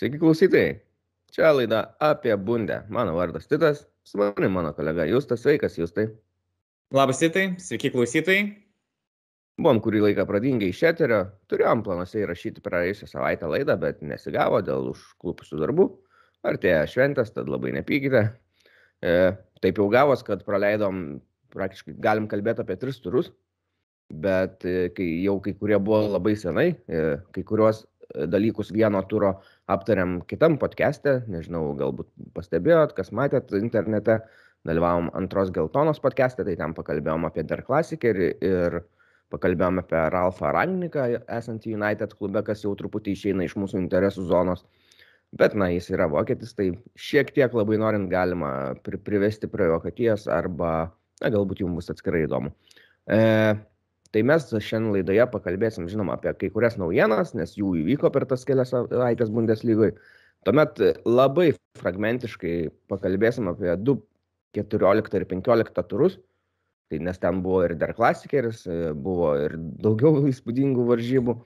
Sveiki klausytojai. Čia laida apie bundę. Mano vardas Titas, su manimi mano kolega Justas. Sveikas, Justai. Labas, Titai. Sveiki klausytojai. Buvom kurį laiką pradingai iš eterio. Turėjom planuose įrašyti praėjusią savaitę laidą, bet nesigavo dėl užklupusių darbų. Artėja šventės, tad labai nepykite. E, taip jau gavos, kad praleidom praktiškai, galim kalbėti apie tris turus, bet e, kai jau kai kurie buvo labai senai, e, kai kuriuos dalykus vieno turo aptariam kitam podcast'e, nežinau, galbūt pastebėjot, kas matėt internete, dalyvavom antros geltonos podcast'e, tai ten pakalbėjom apie Der Classic ir, ir pakalbėjom apie Ralfą Rangniką, esantį United klube, kas jau truputį išeina iš mūsų interesų zonos. Bet, na, jis yra vokietis, tai šiek tiek labai norint galima pri privesti prie Vokietijos arba, na, galbūt jums bus atskirai įdomu. E, Tai mes šiandien laidoje pakalbėsim, žinoma, apie kai kurias naujienas, nes jų įvyko per tas kelias savaitės Bundeslygoje. Tuomet labai fragmentiškai pakalbėsim apie 2, 14 ir 15 turus, tai nes ten buvo ir dar klasikeris, buvo ir daugiau įspūdingų varžybų,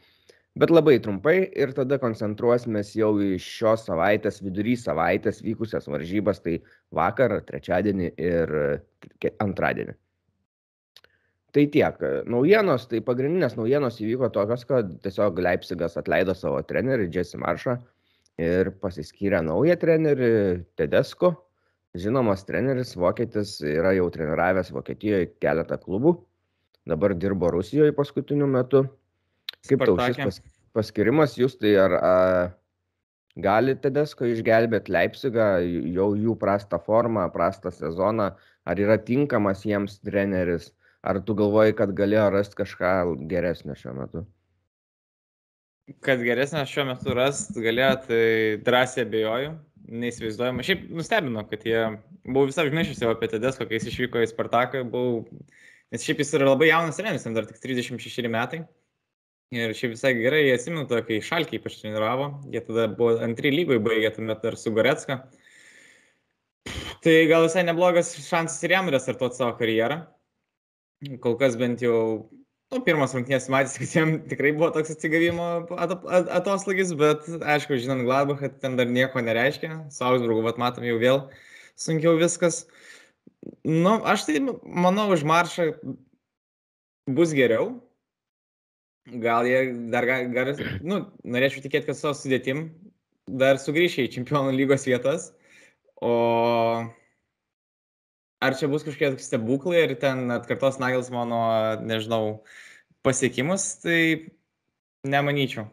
bet labai trumpai ir tada koncentruosimės jau į šios savaitės, vidury savaitės vykusias varžybas, tai vakar, trečiadienį ir antradienį. Tai tiek. Naujienos, tai pagrindinės naujienos įvyko tokios, kad tiesiog Leipzigas atleido savo trenerį Jesse Maršą ir pasiskyrė naują trenerį Tedesko. Žinomas treneris, vokietis, yra jau treniravęs Vokietijoje keletą klubų, dabar dirbo Rusijoje paskutiniu metu. Kaip tau šis pas, paskirimas, jūs tai ar a, gali Tedesko išgelbėti Leipzigą, jau jų prastą formą, prastą sezoną, ar yra tinkamas jiems treneris? Ar tu galvoji, kad galėjo rasti kažką geresnio šiuo metu? Kad geresnio šiuo metu rast galėjo, tai drąsiai abejoju, neįsivaizduojama. Šiaip nustebino, kad jie, buvau visą užmiršęs jau apie Tedesko, kai jis išvyko į Spartaką, buvau, nes šiaip jis yra labai jaunas treneris, jam dar tik 36 metai. Ir šiaip visai gerai, jie atsimenu, kai Šalkiai ypač treniravo, jie tada buvo antry lygoje baigę, tuomet dar su Goretska. Tai gal visai neblogas šansas ir jam restartuoti savo karjerą kol kas bent jau, nu, pirmas rungtynės matys, kad jiem tikrai buvo toks atsigavimo atoslagis, bet aišku, žinant Gladbach, kad ten dar nieko nereiškia, su Augsburgu, vat matom jau vėl sunkiau viskas. Nu, aš tai manau, už maršą bus geriau. Gal jie dar, gar, nu, norėčiau tikėti, kad savo sudėtim dar sugrįžia į čempionų lygos vietas. O ar čia bus kažkokie stebuklai ir ten atkartos Nagels mano, nežinau, pasiekimus, tai nemanyčiau.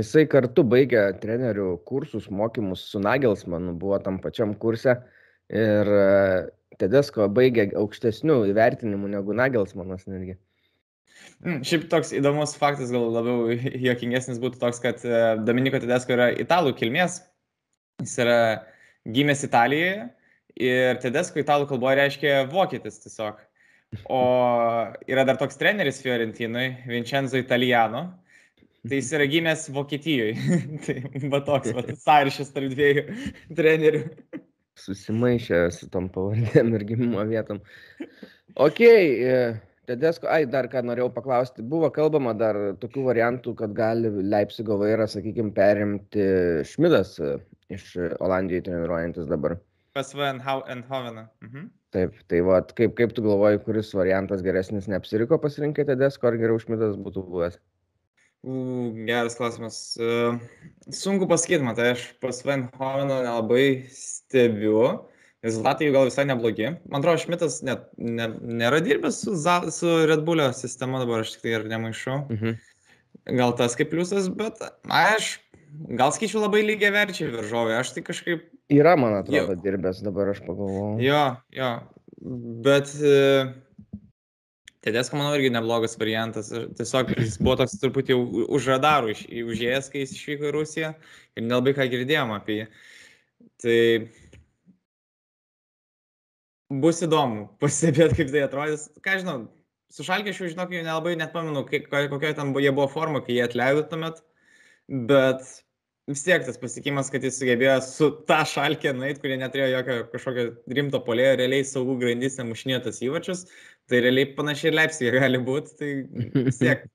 Jisai kartu baigė trenerių kursus, mokymus su Nagelsmanu, buvo tam pačiam kurse ir e, Tedesko baigė aukštesnių įvertinimų negu Nagelsmanas netgi. Mm, šiaip toks įdomus faktas, gal labiau juokingesnis būtų toks, kad e, Dominiko Tedesko yra italų kilmės, jis yra gimęs Italijoje Ir Tedesko italų kalboje reiškia vokietis tiesiog. O yra dar toks treneris Fiorentinui, Vincenzo Italiano. Tai jis yra gimęs Vokietijoje. tai va toks, va, sąryšis tarp dviejų trenerių. Susimaišė su tom pavardėm ir gimimo vietom. Ok, e, Tedesko, ai, dar ką norėjau paklausti, buvo kalbama dar tokių variantų, kad gali Leipzigo vairą, sakykime, perimti Šmidas e, iš Olandijoje treniruojantis dabar. PSV Eindhoveną. Mhm. Taip, tai va, kaip, kaip tu galvoji, kuris variantas geresnis neapsiriko pasirinkite desko, ar geriau šmitas būtų buvęs? U, geras klausimas. Uh, sunku pasakyti, matai, aš PSV Eindhoveną nelabai stebiu. Rezultatai gal visai neblogi. Man atrodo, Šmitas net, ne, nėra dirbęs su, su Red Bullio sistema, dabar aš tik tai ir nemaišau. Mhm. Gal tas kaip pliusas, bet aš gal skaičiu labai lygiai verčiai viržovė. Aš tai kažkaip Yra, man atrodo, jo. dirbęs, dabar aš pagalvoju. Jo, jo. Bet e, Tedesko, manau, irgi neblogas variantas. Tiesiog jis buvo toks truputį už radarų iš, užėjęs, kai jis išvyko į Rusiją ir nelabai ką girdėjom apie jį. Tai bus įdomu pasibėti, kaip tai atrodys. Ką žinau, su Šalkėšiu, žinok, nelabai net pamenu, kokia ten jie buvo forma, kai jie atleido tuomet. Bet vis tiek tas pasiekimas, kad jis sugebėjo su tą šalkę nueit, kurie neturėjo jokio kažkokio rimto polėjo, realiai saugų grandys nemušinėtas įvačius, tai realiai panašiai Leipzigė gali būti, tai vis tiek.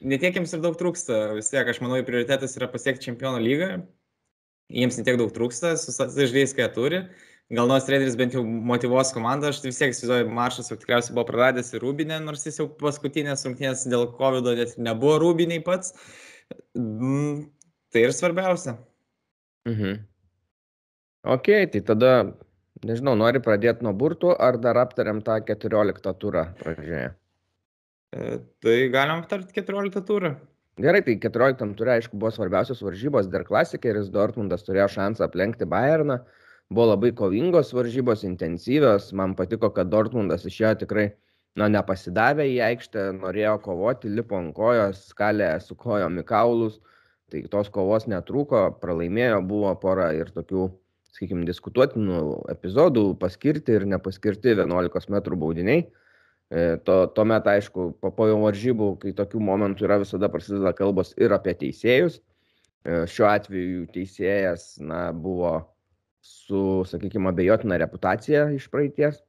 netiek jiems ir daug trūksta. Vis tiek, aš manau, prioritetas yra pasiekti čempionų lygą. Jiems netiek daug trūksta, su žaidėjais, ką jie turi. Gal nors treneris bent jau motivuos komandą, aš vis tiek įsivaizduoju, Maršas jau tikriausiai buvo praradęs ir Rūbinę, nors jis jau paskutinės rungtynės dėl COVID net nebuvo Rūbiniai pats. Tai ir svarbiausia. Mhm. Ok, tai tada, nežinau, nori pradėti nuo burtų ar dar aptariam tą 14 turą pradžioje? E, tai galim aptarti 14 turą. Gerai, tai 14 turė, aišku, buvo svarbiausios varžybos, dar klasikeris Dortmundas turėjo šansą aplenkti Bayerną, buvo labai kovingos varžybos, intensyvios, man patiko, kad Dortmundas išėjo tikrai, na, nepasidavę į aikštę, norėjo kovoti, lipo ant kojos, skalė su kojom į kaulus, tai tos kovos netrūko, pralaimėjo, buvo pora ir tokių, sakykime, diskutuotinų epizodų, paskirti ir nepaskirti 11 m baudiniai. E, to, tuomet, aišku, po, jau varžybų, kai tokių momentų yra, visada prasideda kalbos ir apie teisėjus. E, šiuo atveju teisėjas na, buvo su, sakykime, abejotina reputacija iš praeities,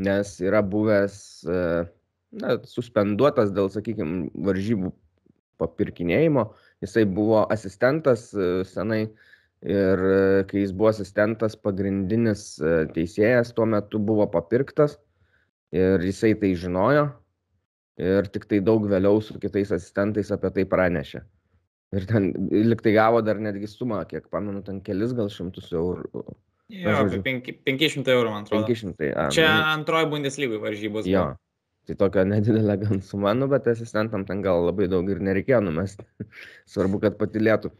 nes yra buvęs e, na, suspenduotas dėl, sakykime, varžybų papirkinėjimo. Jisai buvo asistentas senai ir kai jis buvo asistentas, pagrindinis teisėjas tuo metu buvo papirktas ir jisai tai žinojo ir tik tai daug vėliau su kitais asistentais apie tai pranešė. Ir ten liktai gavo dar netgi sumą, kiek pamenu, ten kelis gal šimtus eurų. Jo, apie 500 eurų, man atrodo. 500, a, Čia man... antroji Bundeslygai varžybos. Jo, buvo. Tai tokia nedidelė gan suma, nu, bet asistentam ten gal labai daug ir nereikėjo numesti. Svarbu, kad patilėtų.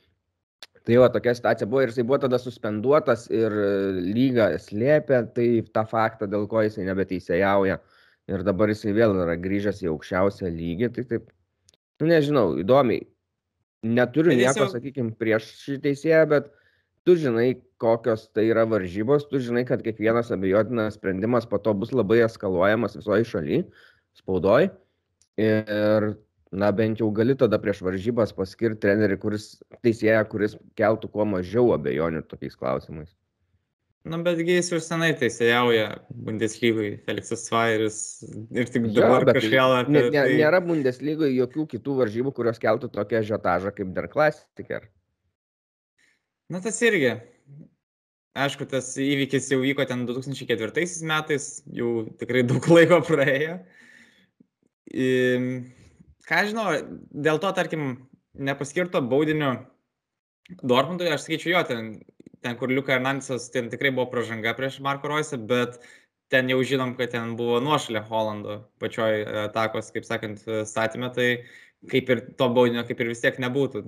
Tai jo, tokia situacija buvo ir jisai buvo tada suspenduotas ir lyga slėpė tai tą faktą, dėl ko jisai nebeteisėjauja. Ir dabar jisai vėl yra grįžęs į aukščiausią lygį. Tai taip, nu nežinau, įdomiai. Neturiu nieko, jau... sakykime, prieš šį teisėją, bet tu žinai, kokios tai yra varžybos, tu žinai, kad kiekvienas abejotinas sprendimas po to bus labai eskaluojamas visoje šalyje, spaudoje. Ir na bent jau gali tada prieš varžybas paskirt trenerį, kuris teisėją, kuris keltų kuo mažiau abejonių tokiais klausimais. Na, nu, betgi jis ir senai teisėjauja Bundeslygai, Felixas Svairis ir tik dabar ja, kažvėl apie... Ne, tai... Nėra Bundeslygai jokių kitų varžybų, kurios keltų tokią žiotažą kaip dar klasiker. Na, tas irgi. Aišku, tas įvykis jau vyko ten 2004 metais, jau tikrai daug laiko praėjo. Ir ką žinau, dėl to, tarkim, nepaskirto baudinio Dortmundui, aš sakyčiau, jo, ten, ten kur Liuka Hernandesas, ten tikrai buvo pražanga prieš Marko Roisą, bet ten jau žinom, kad ten buvo nuošalė Holando pačioj atakos, kaip sakant, statymė, tai kaip ir to baudinio, kaip ir vis tiek nebūtų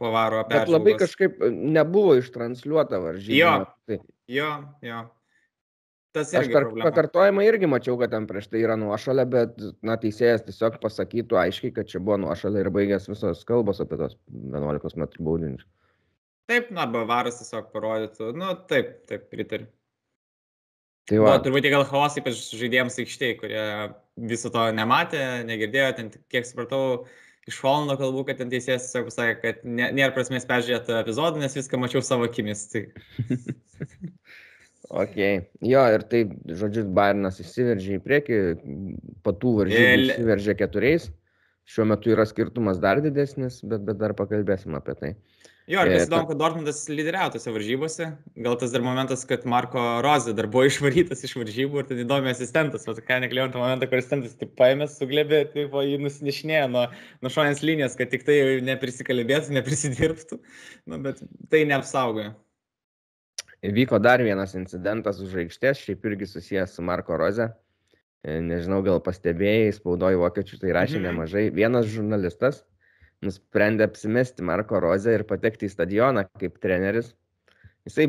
pavaro apie. Bet labai kažkaip nebuvo ištransliuota varžybė. Jo, tai. jo, jo. Tas Aš per pakartojimą irgi mačiau, kad ten prieš tai yra nuošalė, bet na, teisėjas tiesiog pasakytų aiškiai, kad čia buvo nuošalė ir baigęs visos kalbos apie tos 11 m baudinius. Taip, na, bavaras tiesiog parodytų, nu taip, taip, pritariu. Tai va. Buvo turbūt gal chaos, ypač žaidėjams aikštėje, kurie viso to nematė, negirdėjo, ten kiek supratau, iš Holando kalbų, kad ten teisėjas tiesiog pasakė, kad nėra prasmės peržiūrėti epizodą, nes viską mačiau savo akimis. Tai... Ok, jo ir taip, žodžiu, Bairnas įsiveržė į priekį, patų varžybų El... įsiveržė keturiais, šiuo metu yra skirtumas dar didesnis, bet, bet dar pakalbėsim apie tai. Jo, ir kas įdomu, kad Dortmundas lyderiavo tose varžybose, gal tas dar momentas, kad Marko Rozė dar buvo išvarytas iš varžybų ir ten įdomi asistentas, o ką neklėjau tą momentą, kur asistentas taip paėmė, suglebė, taip jį nusinešinėjo nuo, nuo šonės linijos, kad tik tai neprisikalbėtų, neprisidirbtų, nu, bet tai neapsaugojo. Vyko dar vienas incidentas už aikštės, šiaip irgi susijęs su Marko Roze. E, nežinau, gal pastebėjai, spaudoji vokiečių tai rašė mhm. nemažai. Vienas žurnalistas nusprendė apsimesti Marko Rozę ir patekti į stadioną kaip treneris. Jisai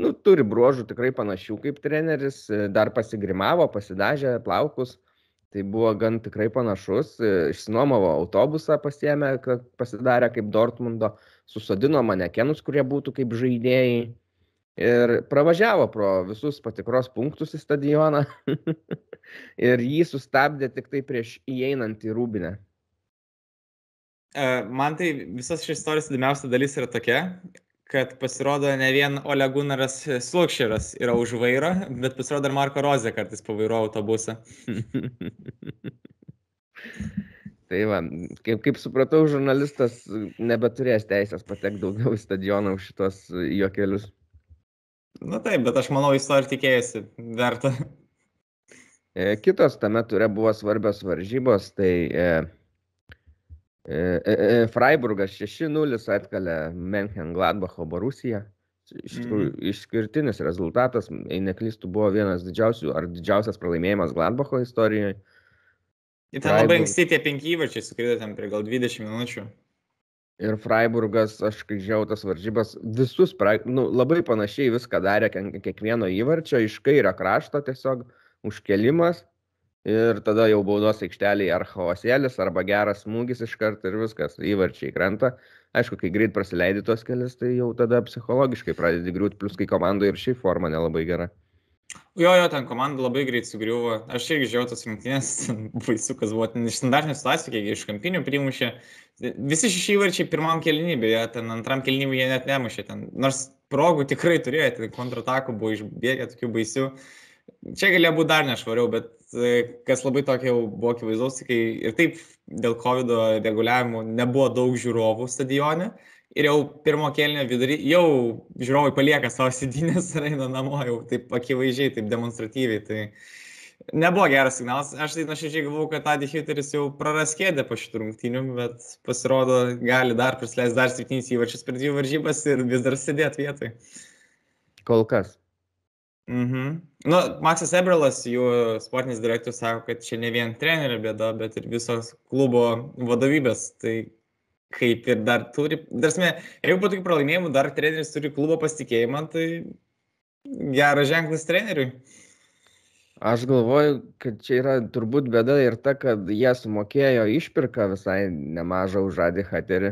nu, turi bruožų tikrai panašių kaip treneris, e, dar pasigrimavo, pasidažė plaukus. Tai buvo gan tikrai panašus. E, išsinuomavo autobusą pasiemė, kad pasidarė kaip Dortmundo, susodino manekenus, kurie būtų kaip žaidėjai ir pravažiavo pro visus patikros punktus į stadioną ir jį sustabdė tik tai prieš įeinant į rūbinę. E, man tai visas šis istorijos įdomiausia dalis yra tokia, kad pasirodo ne vien Ole Gunaras Slokšeras yra už vairo, bet pasirodo ir Marko Rozė kartais pavairuoja autobusą. Tai va, kaip, kaip supratau, žurnalistas nebeturės teisės patekti daugiau į stadioną už šitos juokelius. Na taip, bet aš manau, jis to ir tikėjosi, verta. E, kitos tame ture buvo svarbios varžybos, tai e, e, e, e Freiburgas 6-0 atkalė Menchen Gladbacho Borusiją. Iš tikrųjų, mm. išskirtinis rezultatas, jei neklystu, buvo vienas didžiausių ar didžiausias pralaimėjimas Gladbacho istorijoje. Ir ten labai anksti tie penki įvarčiai sukrito ten prie gal 20 minučių. Ir Freiburgas, aš kai žiau tas varžybas, visus, pra, nu, labai panašiai viską darė kiekvieno įvarčio, iš kairio krašto tiesiog užkelimas ir tada jau baudos aikštelėje ar chaosėlis, arba geras smūgis iš karto ir viskas, įvarčiai krenta. Aišku, kai greit prasileidi tos kelias, tai jau tada psichologiškai pradedi griūti, plus kai komandoje ir šiaip forma nelabai gera. Jo, jo, ten komanda labai greit sugriuvo. Aš irgi žiūrėjau tas rungtynės, baisu, kas buvo. Ten iš standartinių situacijų, kiek iš kampinių primušė. Visi šeši įvarčiai pirmam kelnybėje, ten antram kelnybėje net nemušė. Ten. Nors progų tikrai turėjo, ten kontratakų buvo išbėgę tokių baisių. Čia galėjo būti dar nešvariau, bet e, kas labai tokio jau buvo akivaizdaus, kai ir taip dėl COVID reguliavimų nebuvo daug žiūrovų stadione ir jau pirmo kelnio vidury jau žiūrovai palieka savo sėdynės ir eina namo jau taip akivaizdžiai, taip demonstratyviai. Tai nebuvo geras signalas. Aš tai nuoširdžiai galvau, kad Adi Hiteris jau praras kėdę po šitų rungtynių, bet pasirodo gali dar prisileisti dar septynis įvarčius per dvi varžybas ir vis dar sėdėti vietoj. Kol kas. Mhm. Nu, Maksas Ebrelas, jų sportinis direktorius, sako, kad čia ne vien trenerio bėda, bet ir visos klubo vadovybės. Tai kaip ir dar turi, darsime, jeigu po tokių pralaimėjimų dar treneris turi klubo pasitikėjimą, tai geras ženklas treneriui. Aš galvoju, kad čia yra turbūt bėda ir ta, kad jie sumokėjo išpirką visai nemažą už Žadį Haterį.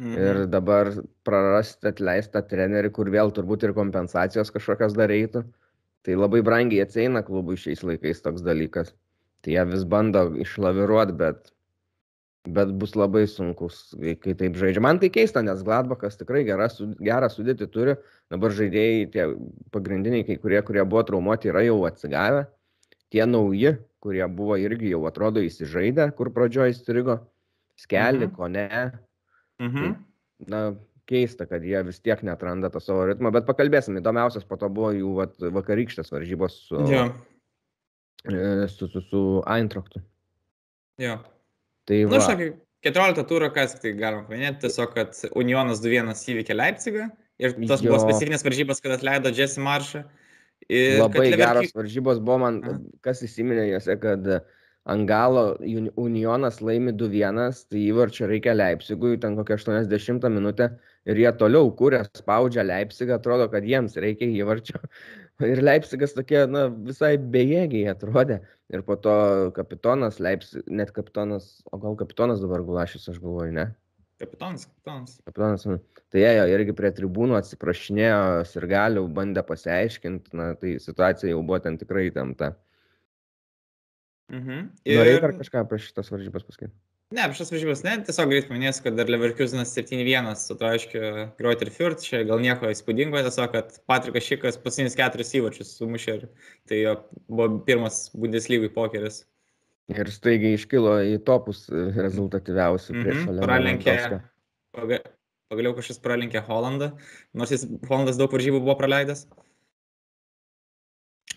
Mhm. Ir dabar prarasti atleistą trenerį, kur vėl turbūt ir kompensacijos kažkokios dar eitų. Tai labai brangiai ateina klubui šiais laikais toks dalykas. Tai jie vis bando išlaviruoti, bet bet bus labai sunkus, kai taip žaidžia. Man tai keista, nes Gladbachas tikrai gerą, gerą sudėtį turi, dabar žaidėjai, tie pagrindiniai, kai kurie, kurie buvo traumuoti, yra jau atsigavę, tie nauji, kurie buvo irgi jau atrodo įsižaidę, kur pradžioje įstrigo, skelį, mhm. ko ne. Mhm. Tai, na, keista, kad jie vis tiek netranda tą savo ritmą, bet pakalbėsim, įdomiausias po to buvo jų vat, vakarykštės varžybos su, ja. E, su, su, su Eintrachtu. Jo. Tai Na, šokį, 14 turą, kas tai galima paminėti, tiesiog, kad Unionas 2-1 įveikė Leipzigą ir tos jo. buvo specifinės varžybos, kad atleido Jesse Maršą. Labai Leverki... geros varžybos buvo man, Aha. kas įsiminė juose, kad Angalo Unionas laimi 2-1, tai įvarčio reikia Leipzigui, ten kokią 80 minutę ir jie toliau kūrė, spaudžia Leipzigą, atrodo, kad jiems reikia įvarčio. Ir Leipzigas tokie, na, visai bejėgiai atrodė. Ir po to kapitonas, Leips, net kapitonas, o gal kapitonas dabar Gulašis, aš galvoju, ne? Kapitonas, kapitonas. Kapitonas, nu, tai jie jo irgi prie tribūnų atsiprašinėjo, ir galių bandė pasiaiškinti, na, tai situacija jau buvo ten tikrai įtempta. Mhm. Ir... Norėjai dar kažką apie šitas varžybas pasakyti? Ne, apie šias varžybas ne, tiesiog greit paminėsiu, kad dar Leverkusenas 7-1 sutraiškė Greuter Fürth, čia gal nieko įspūdingo, tiesiog, kad Patrikas Šikas paskutinius keturis įvarčius sumušė ir tai jo buvo pirmas Bundeslygui pokeris. Ir staigiai iškilo į topus rezultatyviausių prieš mm -hmm. Pralenkė, paga, pagaliau kažkas pralenkė Holandą, nors jis Holandas daug varžybų buvo praleidęs.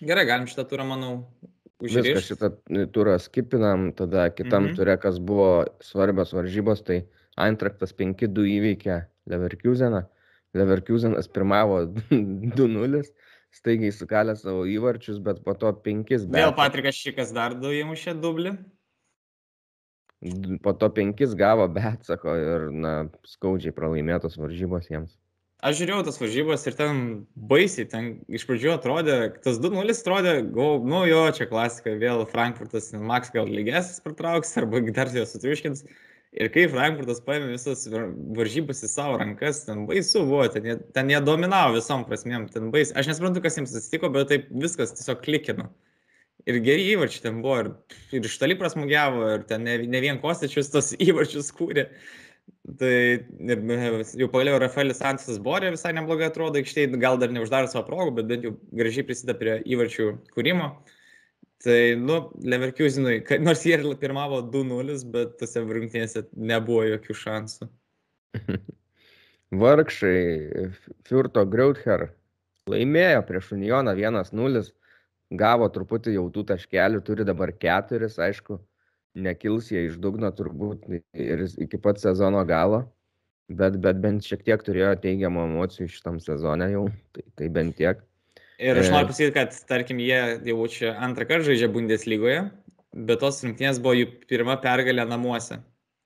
Gerai, galim šitą turą, manau, Viską šitą turą skipinam, tada kitam mhm. turė, kas buvo svarbios varžybos, tai Eintraktas 5-2 įveikė Leverkuseną. Leverkusenas pirmavo 2-0, staigiai sukalė savo įvarčius, bet po to 5. Bet... Vėl Patrikas Šikas dar 2 įmušė dublį. Po to 5 gavo Betsako ir na, skaudžiai pralaimėtos varžybos jiems. Aš žiūrėjau tas varžybas ir ten baisiai, ten iš pradžių atrodė, tas 2-0 atrodė, go, nu jo, čia klasika, vėl Frankfurtas, Max gal lygesnis pratrauks arba dar jos sutriuškins. Ir kai Frankfurtas paėmė visas varžybas į savo rankas, ten baisu buvo, ten jie, ten jie dominavo visom prasmėm, ten baisu. Aš nesuprantu, kas jiems atsitiko, bet taip viskas tiesiog klikino. Ir geri įvarčiai ten buvo, ir, ir iš toli prasmugiavo, ir ten ne, ne vien Kostičius tos įvarčius kūrė. Tai ir jau pagaliau Rafaelis Santisas Borė visai neblogai atrodo aikštėje, gal dar neuždaro savo progų, bet bent jau gražiai prisideda prie įvarčių kūrimo. Tai, nu, Leverkusenui, nors jie ir pirmavo 2-0, bet tose rungtynėse nebuvo jokių šansų. Vargšai Fiurto Greuther laimėjo prieš Unioną 1-0, gavo truputį jau tų taškelių, turi dabar keturis, aišku, nekils jie iš dugno turbūt ir iki pat sezono galo, bet, bet bent šiek tiek turėjo teigiamų emocijų šitam sezone jau, tai, tai bent tiek. Ir aš noriu pasakyti, kad, tarkim, jie jau čia antrą kartą žaidžia Bundeslygoje, bet tos rungtynės buvo jų pirma pergalė namuose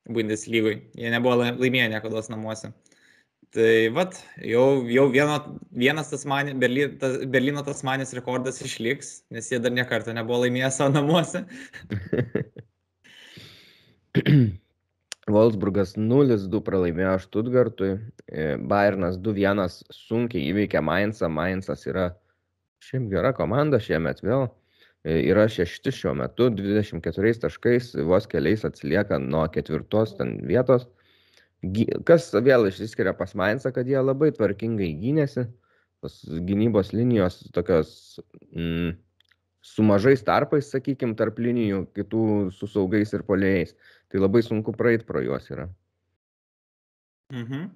Bundeslygoje. Jie nebuvo laimėję niekada namuose. Tai vad, jau, jau vieno, vienas tas mani, Berly, tas, Berlyno tas manis rekordas išliks, nes jie dar niekartą nebuvo laimėję savo namuose. Wolfsburgas 0-2 pralaimėjo Stuttgartui, Bayernas 2-1 sunkiai įveikė Mainzą, Mainzas yra Šiaip gera komanda šiemet vėl. E, yra šešti šiuo metu, 24 taškais, vos keliais atsilieka nuo ketvirtos vietos. Kas vėl išsiskiria pas Mainzą, kad jie labai tvarkingai gynėsi. Tos gynybos linijos tokios mm, su mažais tarpais, sakykime, tarp linijų, kitų su saugais ir polėjais. Tai labai sunku praeit pro juos yra. Mhm.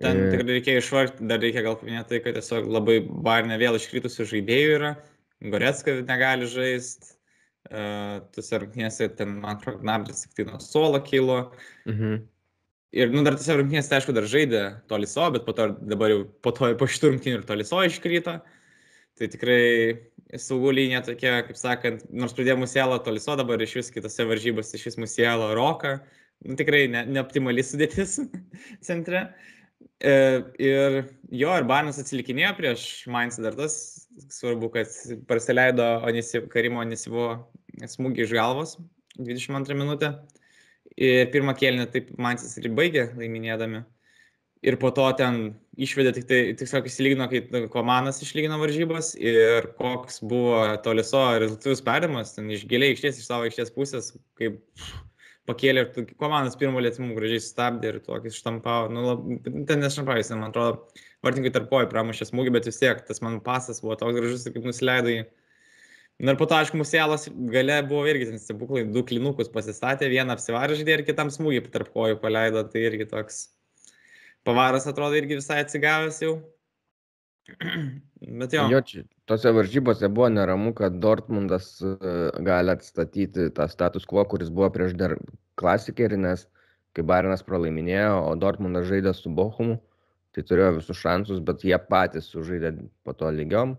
Ten e... tikrai reikia išvargti, dar reikia gal paminėti tai, kad tiesiog labai Barne vėl iškritusių žaidėjų yra, Goretska negali žaisti, uh, tuose rungtynėse ten, man atrodo, Gnabris tik tai nuo suolo kilo. Mhm. Ir, nu, dar tuose rungtynėse, tai aišku, dar žaidė Toliso, bet po to dabar jau po to po šitų rungtynių ir Toliso iškrito. Tai tikrai saugų linija tokia, kaip sakant, nors pradėjo Musielo Toliso, dabar iš vis kitose varžybose iš vis Musielo Roka. Nu, tikrai ne, neoptimali sudėtis centre. E, ir jo, ir Barnas atsilikinėjo prieš Mainz dar tas, svarbu, kad praleido Onisiv, Karimo Onisivo smūgį iš galvos 22 minutę. Ir pirmą kėlinį taip Mainzas ir baigė laiminėdami. Ir po to ten išvedė tik tai, tiesiog įsilygino, kai Komanas išlygino varžybas ir koks buvo toliso rezultatus perimas, ten iš giliai išties, iš savo išties pusės, kaip pakėlė ir komandos pirmo lietimu gražiai sustabdė ir tokį štampavo. Nu, lab, ten neštampavo, man atrodo, vartininkai tarp kojų pramušė smūgį, bet vis tiek tas mano pasas buvo toks gražus, kaip nusileido į... Na ir po to, aišku, musėlas gale buvo irgi ten stebuklai, du klinukus pasistatė, vieną apsivarė žaidė ir kitam smūgį tarp kojų paleido, tai irgi toks pavaras atrodo irgi visai atsigavęs jau. Bet jo. jo čia, tose varžybose buvo neramu, kad Dortmundas e, gali atstatyti tą status quo, kuris buvo prieš dar klasikerį, nes kai Barinas pralaiminėjo, o Dortmundas žaidė su Bochumu, tai turėjo visus šansus, bet jie patys sužaidė po to lygiom,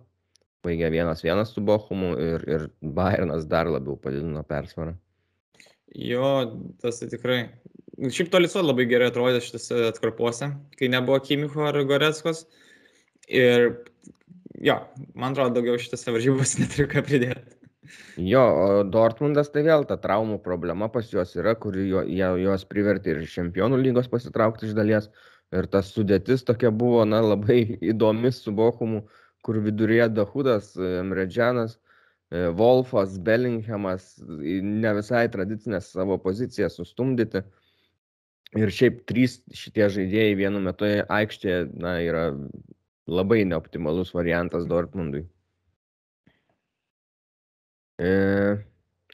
baigė vienas vienas su Bochumu ir, ir Barinas dar labiau padidino persvarą. Jo, tas tai tikrai. Šiaip toliso labai gerai atrodė šitose atkarpose, kai nebuvo Kimicho ar Goretskos. Uh, Ir jo, man atrodo, daugiau šitose varžybose neturiu ką pridėti. Jo, o Dortmundas tai vėl ta traumų problema pas juos yra, kuri jo, juos privertė ir čempionų lygos pasitraukti iš dalies. Ir tas sudėtis tokia buvo, na, labai įdomi su Bochumu, kur viduryje Dahudas, Mredžianas, e, Wolfas, Bellinghamas, ne visai tradicinės savo pozicijas sustumdyti. Ir šiaip trys šitie žaidėjai vienu metu aikštėje, na, yra labai neoptimalus variantas Dortmundui. E,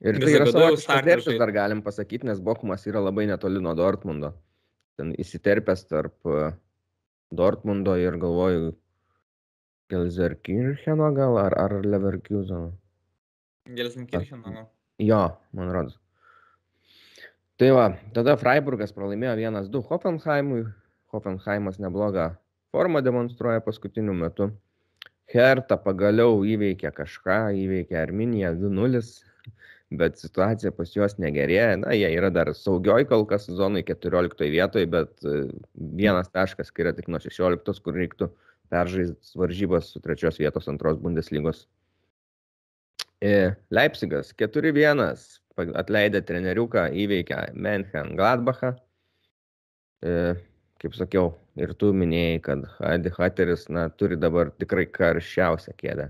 ir tai yra savotiškas derpis, dar galim pasakyti, nes Bokumas yra labai netoli nuo Dortmundo. Ten įsiterpęs tarp e, Dortmundo ir galvoju, Gelsenkircheno gal ar, ar Leverkuseno. Gelsenkircheno. Jo, man rodos. Tai va, tada Freiburgas pralaimėjo 1-2 Hoffenheimui. Hoffenheimas neblogą formą demonstruoja paskutiniu metu. Herta pagaliau įveikė kažką, įveikė Arminiją 2-0, bet situacija pas juos negerėja. Na, jie yra dar saugioj kol kas zonai 14 vietoje, bet e, vienas taškas skiria tik nuo 16, kur reiktų peržaisti varžybas su trečios vietos antros Bundeslygos. E, Leipzigas 4-1 atleidę treneriuką įveikė Menchen Gladbachą kaip sakiau, ir tu minėjai, kad Adi Hateris na, turi dabar tikrai karščiausią kėdę.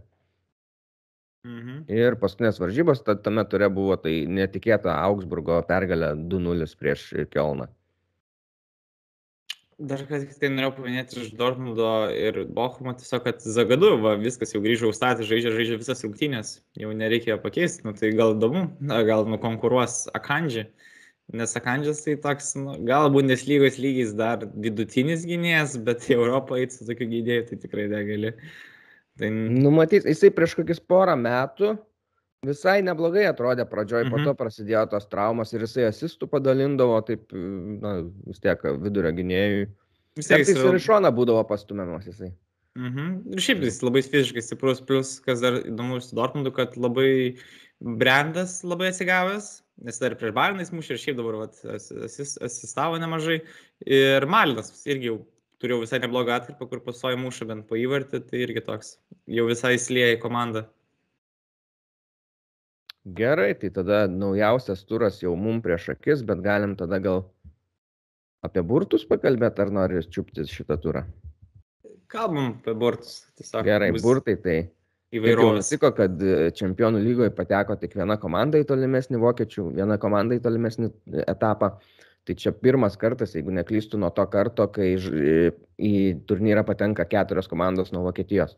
Mhm. Ir paskutinės varžybos tame ture buvo tai netikėta Augsburgo pergalė 2-0 prieš Kielną. Dar kas tai norėjau paminėti iš Dortmundo ir Bochumo, tiesiog, kad Zagadu, va, viskas jau grįžo užstatė, žaidžia, žaidžia visas rungtynės, jau nereikia pakeisti, nu, tai gal įdomu, gal nukonkuruos Akandži, nes Akandžis tai toks, nu, gal Bundeslygos lygis dar vidutinis gynėjas, bet į Europą eiti su tokiu gynėju tai tikrai negali. Tai... Numatys, jisai prieš kokius porą metų visai neblogai atrodė pradžioj, mhm. po to prasidėjo tos traumos ir jisai asistų padalindavo, taip, na, vis tiek vidurio gynėjui. Vis tiek jis ir iš šoną būdavo pastumiamas jisai. Mhm. Ir šiaip jis labai fiziškai stiprus, plus, kas dar įdomu su Dortmundu, kad labai brandas labai atsigavęs, nes dar prieš Barinais mušė ir šiaip dabar vat, asis, asistavo nemažai. Ir Malinas irgi jau turėjau visai neblogą atkarpą, kur pasojo mušą bent po įvartį, tai irgi toks jau visai įsilieja į komandą. Gerai, tai tada naujausias turas jau mum prieš akis, bet galim tada gal apie burtus pakalbėti, ar nori čiupti šitą turą? Kalbam apie burtus. Tiesiog Gerai, burtai tai. Įvairovės. Tiko, kad e, čempionų lygoje pateko tik viena komanda į tolimesnį vokiečių, viena komanda į tolimesnį etapą. Tai čia pirmas kartas, jeigu neklystu, nuo to karto, kai į turnyrą patenka keturios komandos nuo Vokietijos.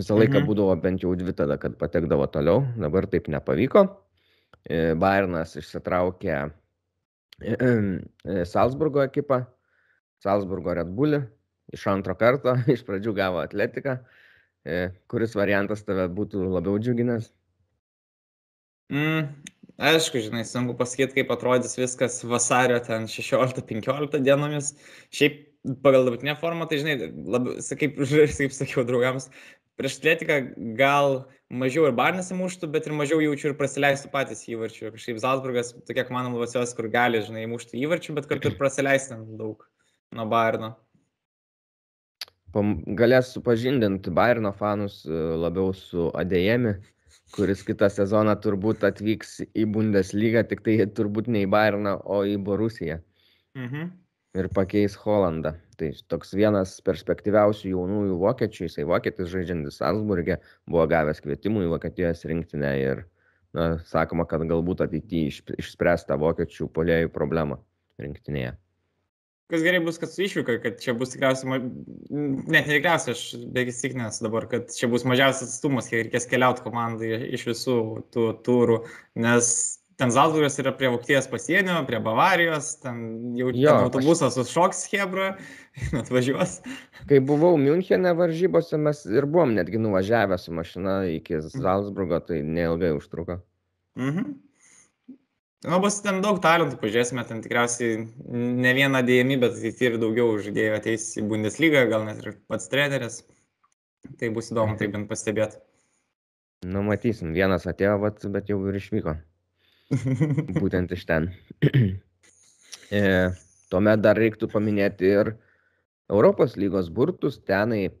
Visą laiką mhm. būdavo bent jau dvi tada, kad patekdavo toliau, dabar taip nepavyko. E, Bayernas išsitraukė e, e, Salzburgo ekipą, Salzburgo Red Bull iš antro karto, iš pradžių gavo atletiką. Kuris variantas tave būtų labiau džiuginęs? Mm, aišku, žinai, sunku pasakyti, kaip atrodys viskas vasario ten 16-15 dienomis. Šiaip pagal dabartinę formą, tai žinai, labiau, kaip, kaip sakiau draugams, prieš atletiką gal mažiau ir Barnas įmuštų, bet ir mažiau jaučiu ir prasileistų patys įvarčių. Kažkaip Zalzburgas tokia komanda labiausios, kur gali, žinai, įmušti įvarčių, bet kartu ir prasileisti daug nuo Barno. Galės supažindinti Bairno fanus e, labiau su Adėjemi, kuris kitą sezoną turbūt atvyks į Bundeslygą, tik tai turbūt ne į Bairną, o į Borusiją. Mhm ir pakeis Holandą. Tai toks vienas perspektyviausių jaunųjų vokiečių, jisai vokietis žaidžiantis Salzburgė, buvo gavęs kvietimų į Vokietijos rinktinę ir na, sakoma, kad galbūt ateityje išspręs tą vokiečių polėjų problemą rinktinėje. Kas gerai bus, kad su išvyka, kad čia bus tikriausiai, net netikriausiai, aš beveik įsitikinęs dabar, kad čia bus mažiausias atstumas, kiek reikės keliauti komandai iš visų tų turų, nes ten Zalzburgas yra prie Vokietijos pasienio, prie Bavarijos, ten jau jo, ten autobusas aš... užšoks Hebra, atvažiuos. Kai buvau Münchene varžybose, mes ir buvom netgi nuvažiavę su mašina iki mhm. Zalzburgo, tai neilgai užtruko. Mhm. Nu, bus ten daug talentų, pažiūrėsime, ten tikriausiai ne vieną dėjimį, bet ateityje ir daugiau žaidėjų ateis į Bundeslygą, gal net ir pats treneris. Tai bus įdomu, tai bent pastebėti. Nu, matysim, vienas atėjo, bet jau ir išvyko. Būtent iš ten. e, tuomet dar reiktų paminėti ir Europos lygos burtus. Tenai e,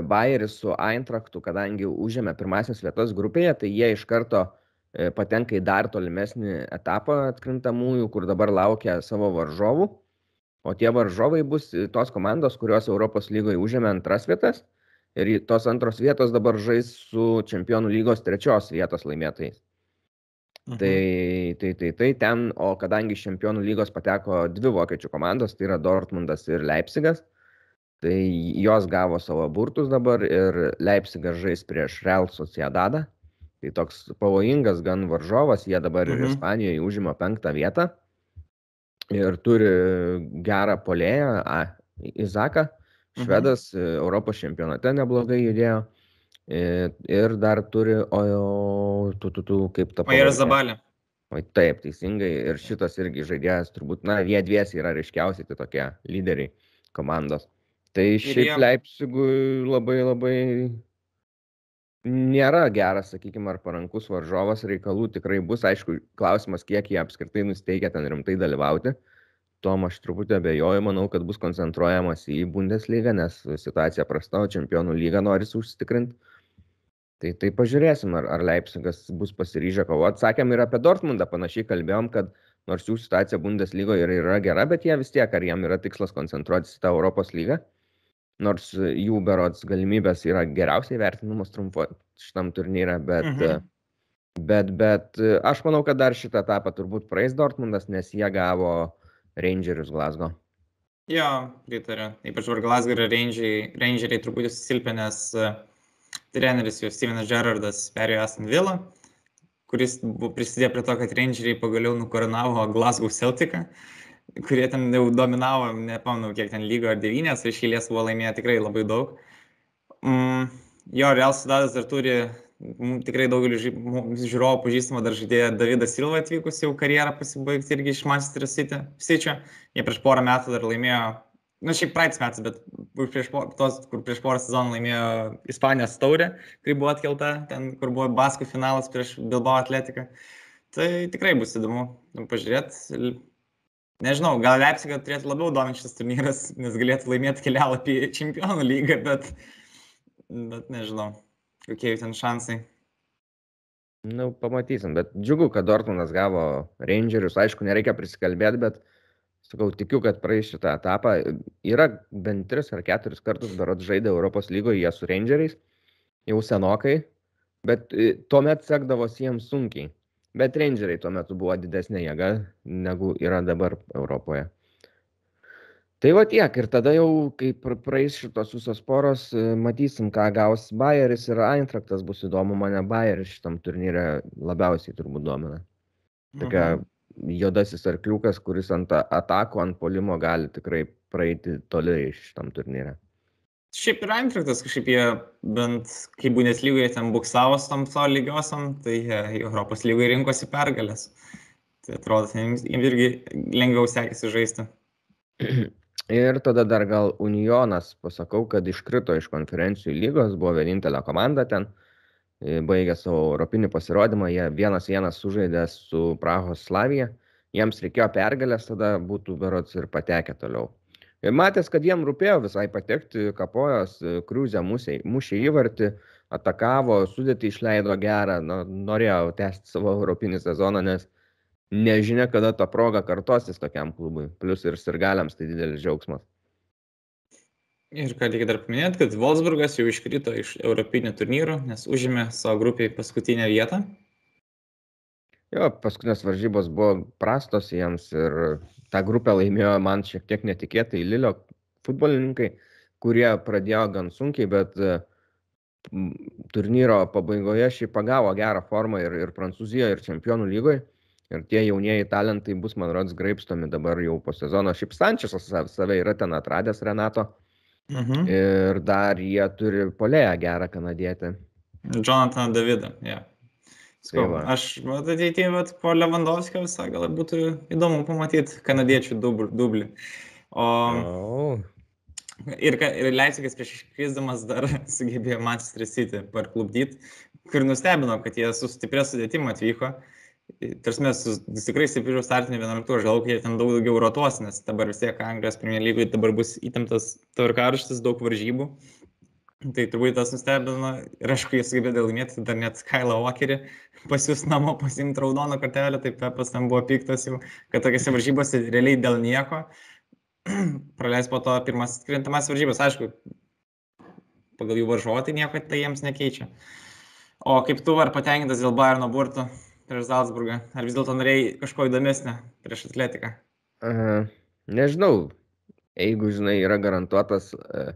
Bayeris su Eintraktu, kadangi užėmė pirmasis vietas grupėje, tai jie iš karto e, patenka į dar tolimesnį etapą atkrintamųjų, kur dabar laukia savo varžovų. O tie varžovai bus tos komandos, kurios Europos lygoje užėmė antras vietas. Ir tos antros vietos dabar žais su čempionų lygos trečios vietos laimėtojais. Mhm. Tai, tai, tai, tai ten, o kadangi iš čempionų lygos pateko dvi vokiečių komandos, tai yra Dortmundas ir Leipzigas, tai jos gavo savo burtus dabar ir Leipzigas žais prieš Real Sociedadą. Tai toks pavojingas gan varžovas, jie dabar mhm. ir Ispanijoje užima penktą vietą ir turi gerą polėją, Izaką, mhm. švedas, mhm. Europos čempionate neblogai judėjo. Ir dar turi, o tu, tu, tu, kaip ta... O ir Zabalė. O taip, teisingai. Ir šitas irgi žaidėjas, turbūt, na, jie dviesi yra ryškiausiai tai tokie lyderiai komandos. Tai šiaip jie... Leipzigui labai labai nėra geras, sakykime, ar parankus varžovas reikalų tikrai bus. Aišku, klausimas, kiek jie apskritai nusteigia ten rimtai dalyvauti. Tom aš truputį abejoju, manau, kad bus koncentruojamas į Bundeslygą, nes situacija prasta, o čempionų lygą nori užsitikrinti. Tai, tai pažiūrėsim, ar, ar Leipzigas bus pasiryžę kovoti. Sakėm ir apie Dortmundą panašiai kalbėjom, kad nors jų situacija Bundeslygoje yra, yra gera, bet jie vis tiek, ar jam yra tikslas koncentruotis į tą Europos lygą, nors jų berods galimybės yra geriausiai vertinamos trumpo šitam turnyrą, bet, mhm. bet, bet aš manau, kad dar šitą etapą turbūt praeis Dortmundas, nes jie gavo Rangerius Glasgow. Jo, pritariu. Ypač Glasgow rangeriai, rangeriai truputį susilpinęs e, treneris jau Stevenas Gerardas perėjo Aston Villa, kuris prisidėjo prie to, kad rangeriai pagaliau nukoronavo Glasgow Celticą, kurie ten jau dominavo, nepamenu, kiek ten lygo ar devynės, iš eilės buvo laimėję tikrai labai daug. Mm, jo, Real Sudadas dar turi tikrai daugeliu žiūrovų pažįstama dar žaidėja Davidą Silva atvykus jau karjerą pasibaigti irgi iš Manchester City. Sičio. Jie prieš porą metų dar laimėjo, na šiaip praeitis metais, bet prieš, tos, kur prieš porą sezonų laimėjo Ispanijos taurę, kuri buvo atkelta, ten, kur buvo Baskų finalas prieš Bilbao atletiką. Tai tikrai bus įdomu pažiūrėti. Nežinau, gal Leipzigą turėtų labiau dominti šis turnyras, nes galėtų laimėti kelialapį į čempionų lygą, bet, bet nežinau kokie jų ten šansai. Na, nu, pamatysim, bet džiugu, kad Dortmundas gavo Rangerius, aišku, nereikia prisikalbėti, bet sakau, tikiu, kad praeis šitą etapą. Yra bent tris ar keturis kartus berot žaidė Europos lygoje su Rangeriais, jau senokai, bet e, tuomet sekdavosi jiems sunkiai. Bet Rangeriai tuo metu buvo didesnė jėga, negu yra dabar Europoje tai va tiek ir tada jau kai praeis šitos visos poros e, matysim ką gaus bajeris ir eintrachtas bus įdomu mane bajeris šitam turnyre labiausiai turbūt domina tokia mhm. Juodasis arkliukas kuris ant atakų ant puolimo gali tikrai praeiti toli šitam turnyre Šiaip ir Eintrachtas kažkaip jie bent, kai Bundeslygoje ten buksavo tam savo lygiosiam, tai Europos lygoje rinkosi pergalės. Tai atrodo, jiems irgi lengviau sekėsi žaisti. Ir tada dar gal Unionas, pasakau, kad iškrito iš konferencijų lygos, buvo vienintelė komanda ten, e, baigė savo europinį pasirodymą, jie vienas vienas sužaidė su Prahos Slavija, jiems reikėjo pergalės, tada būtų berots ir patekę toliau. Ir matęs, kad jiem rūpėjo visai patekti, kapojos, e, kriuzę mušė įvartį, atakavo, sudėti išleido gerą, nu, norėjo tęsti savo europinį sezoną, nes nežinia, kada ta proga kartosis tokiam klubui. Plus ir sirgaliams tai didelis džiaugsmas. Ir ką reikia dar paminėti, kad Wolfsburgas jau iškrito iš Europinio turnyro, nes užėmė savo grupiai paskutinę vietą. Jo, paskutinės varžybos buvo prastos jiems ir tą grupę laimėjo man šiek tiek netikėtai Lilio futbolininkai, kurie pradėjo gan sunkiai, bet turnyro pabaigoje šį pagavo gerą formą ir, ir Prancūzijoje, ir Čempionų lygoje ir tie jaunieji talentai bus, man rodos, graipstomi dabar jau po sezono. Šiaip Sančiasas save yra ten atradęs Renato. Mhm. Ir dar jie turi polėją gerą kanadietį. Jonathan Davidą, ja. Skau, tai aš, ateityje, bet po Lewandowskio visą gal būtų įdomu pamatyti kanadiečių dublį. O... Oh. Ir, ir Leipzigas prieš iškrisdamas dar sugebėjo Manchester City parklubdyti, kur nustebino, kad jie su stiprė sudėtimu atvyko. Uh, Tarsi mes tikrai stipriu startinį 11, aš galvoju, jie ten daug daugiau rotuos, nes dabar vis tiek Anglijos Premier lygoje dabar bus įtemptas tvarkarštis, daug varžybų. Tai turbūt tas nustebino ir aišku, jie sugebėjo laimėti dar net Kailą Walkerį pasiūs namo pasimti raudoną kortelę, tai Pepas ten buvo piktas jau, kad tokiuose varžybose realiai dėl nieko praleis po to pirmas krintamas varžybas. Aišku, pagal jų varžovą tai nieko tai jiems nekeičia. O kaip tu ar patenkintas dėl Bayerno burtų? Prieš Salzburgą? Ar vis dėlto norėjai kažko įdomesnio prieš atletiką? Uh, nežinau. Jeigu, žinai, yra garantuotas uh,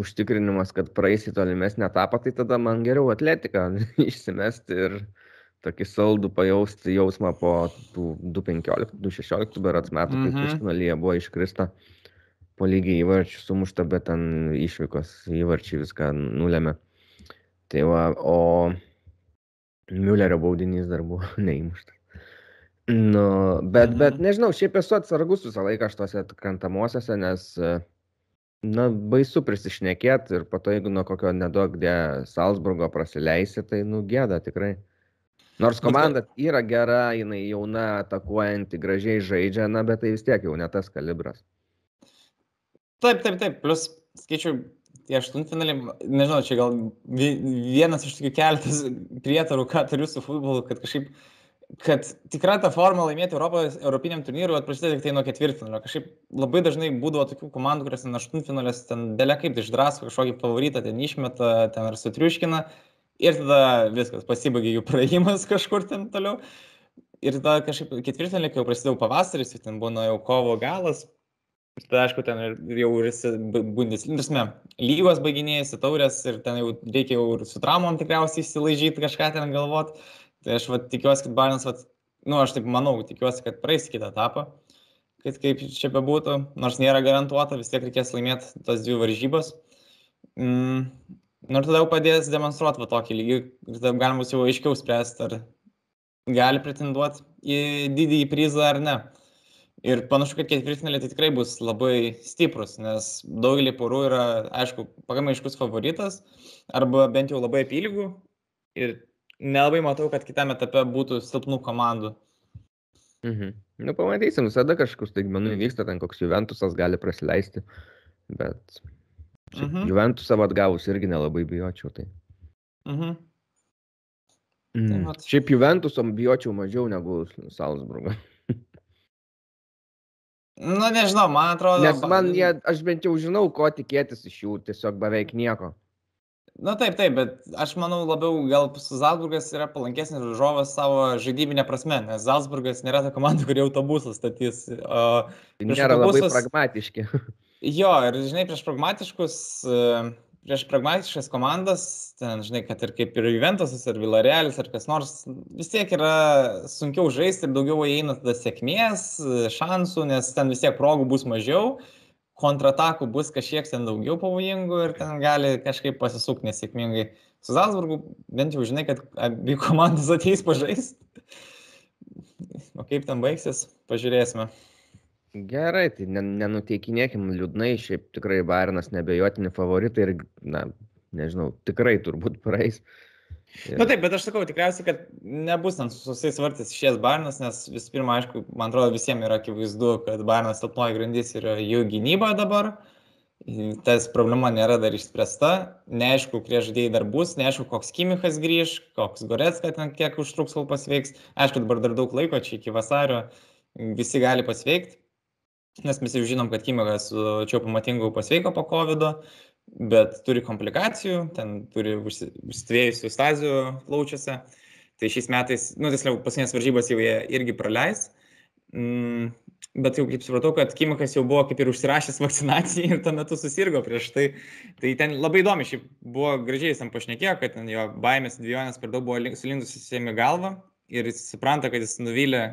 užtikrinimas, kad praeisi tolimesnį etapą, tai tada man geriau atletiką išsimesti ir tokį saldų pajausti jausmą po tų 2.15-2.16 berats metų, kai mhm. pusfinalyje buvo iškrista po lygiai įvarčių sumušta, bet ten išvykos įvarčiai viską nulėmė. Tai va, o Miulerio baudinys dar buvo neįmuštas. Nu, bet, bet nežinau, šiaip esu atsargus visą laiką šituose krantamuosiuose, nes, na, baisu prisišnekėti ir po to, jeigu nuo kokio nedaug dė Salzburgo prasileisi, tai, nu, gėda tikrai. Nors komanda yra gera, jinai jauna, atakuojanti, gražiai žaidžia, na, bet tai vis tiek jau ne tas kalibras. Taip, taip, taip. Plus, skaičiu, tie aštuntfinaliai, nežinau, čia gal vienas iš tokių keletas prietarų, ką turiu su futbolu, kad kažkaip, kad tikra ta forma laimėti Europos, Europiniam turnyrui prasideda tik tai nuo ketvirtfinalio. Kažkaip labai dažnai būdavo tokių komandų, kurios ten aštuntfinalės ten dėlė kaip išdrasko kažkokį favoritą, ten išmeta, ten ar sutriuškina ir tada viskas, pasibaigia jų praėjimas kažkur ten toliau. Ir tada kažkaip ketvirtfinalį, kai jau prasidėjo pavasaris, ten buvo nuo jau kovo galas, Tai aišku, ten jau ir Bundesligas, lygos baiginėjasi, taurės ir ten jau reikia jau ir su traumom tikriausiai įsilaižyti kažką ten galvot. Tai aš va, tikiuosi, kad Barnas, va, nu aš taip manau, tikiuosi, kad praeis kitą etapą, kad kaip čia bebūtų, nors nėra garantuota, vis tiek reikės laimėti tas dvi varžybas. Mm, nu ir tada jau padės demonstruoti va tokį lygį ir tada galima bus jau aiškiau spręsti, ar gali pretenduoti į didįjį prizą ar ne. Ir panašu, kad ketvirtfinaliai tai tikrai bus labai stiprus, nes daugelį porų yra, aišku, pakankamai aiškus favoritas, arba bent jau labai apylygų. Ir nelabai matau, kad kitame etape būtų silpnų komandų. Mhm. Nu, pamatysim, visada kažkoks taigmenų vyksta, ten koks Juventusas gali prasileisti, bet mhm. Juventusą atgavus irgi nelabai bijočiau. Tai. Mhm. Mm. Tai Šiaip Juventusom bijočiau mažiau negu Salzburgą. Nu, nežinau, man atrodo. Nes man jie, aš bent jau žinau, ko tikėtis iš jų, tiesiog beveik nieko. Na taip, taip, bet aš manau labiau gal Zalzburgas yra palankesnis žaidžovas savo žaidybinė prasme, nes Zalzburgas nėra ta komanda, kuri autobusą statys. O nėra autobusus, labai pragmatiški. Jo, ir žinai, prieš pragmatiškus prieš pragmatiškas komandas, ten, žinai, kad ir kaip ir Juventusas, ar Villarealis, ar kas nors, vis tiek yra sunkiau žaisti ir daugiau įeina tada sėkmės, šansų, nes ten vis tiek progų bus mažiau, kontratakų bus kažkiek ten daugiau pavojingų ir ten gali kažkaip pasisukti nesėkmingai. Su Zalzburgu bent jau žinai, kad abi komandos ateis pažaisti. O kaip ten baigsis, pažiūrėsime. Gerai, tai nenuteikinėkim liūdnai, šiaip tikrai Bayernas nebejotini favoritai ir, na, nežinau, tikrai turbūt praeis. Ir... Na taip, bet aš sakau, tikriausiai, kad nebus ten su visais vartais išės Bayernas, nes vis pirma, aišku, man atrodo, visiems yra akivaizdu, kad Bayernas silpnoji grandis yra jų gynyba dabar. Tas problema nėra dar išspręsta, neaišku, kurie žaidėjai dar bus, neaišku, koks Kimichas grįž, koks Goretska ten kiek užtruks, kol pasveiks. Aišku, dabar dar daug laiko, čia iki vasario visi gali pasveikti nes mes jau žinom, kad Kimikas čia pamatingu pasveiko po COVID, bet turi komplikacijų, ten turi užsitvėjusių stazių plaučiuose. Tai šiais metais, nu, tiksliau, pasinės varžybos jau jie irgi praleis. Mm, bet jau kaip supratau, kad Kimikas jau buvo kaip ir užsirašęs vakcinacijai ir tuo metu susirgo prieš tai. Tai ten labai įdomi, šiaip buvo gražiai jis tam pašnekėjo, kad jo baimės dviejonės per daug buvo sulindusi į galvą ir jis supranta, kad jis nuvylė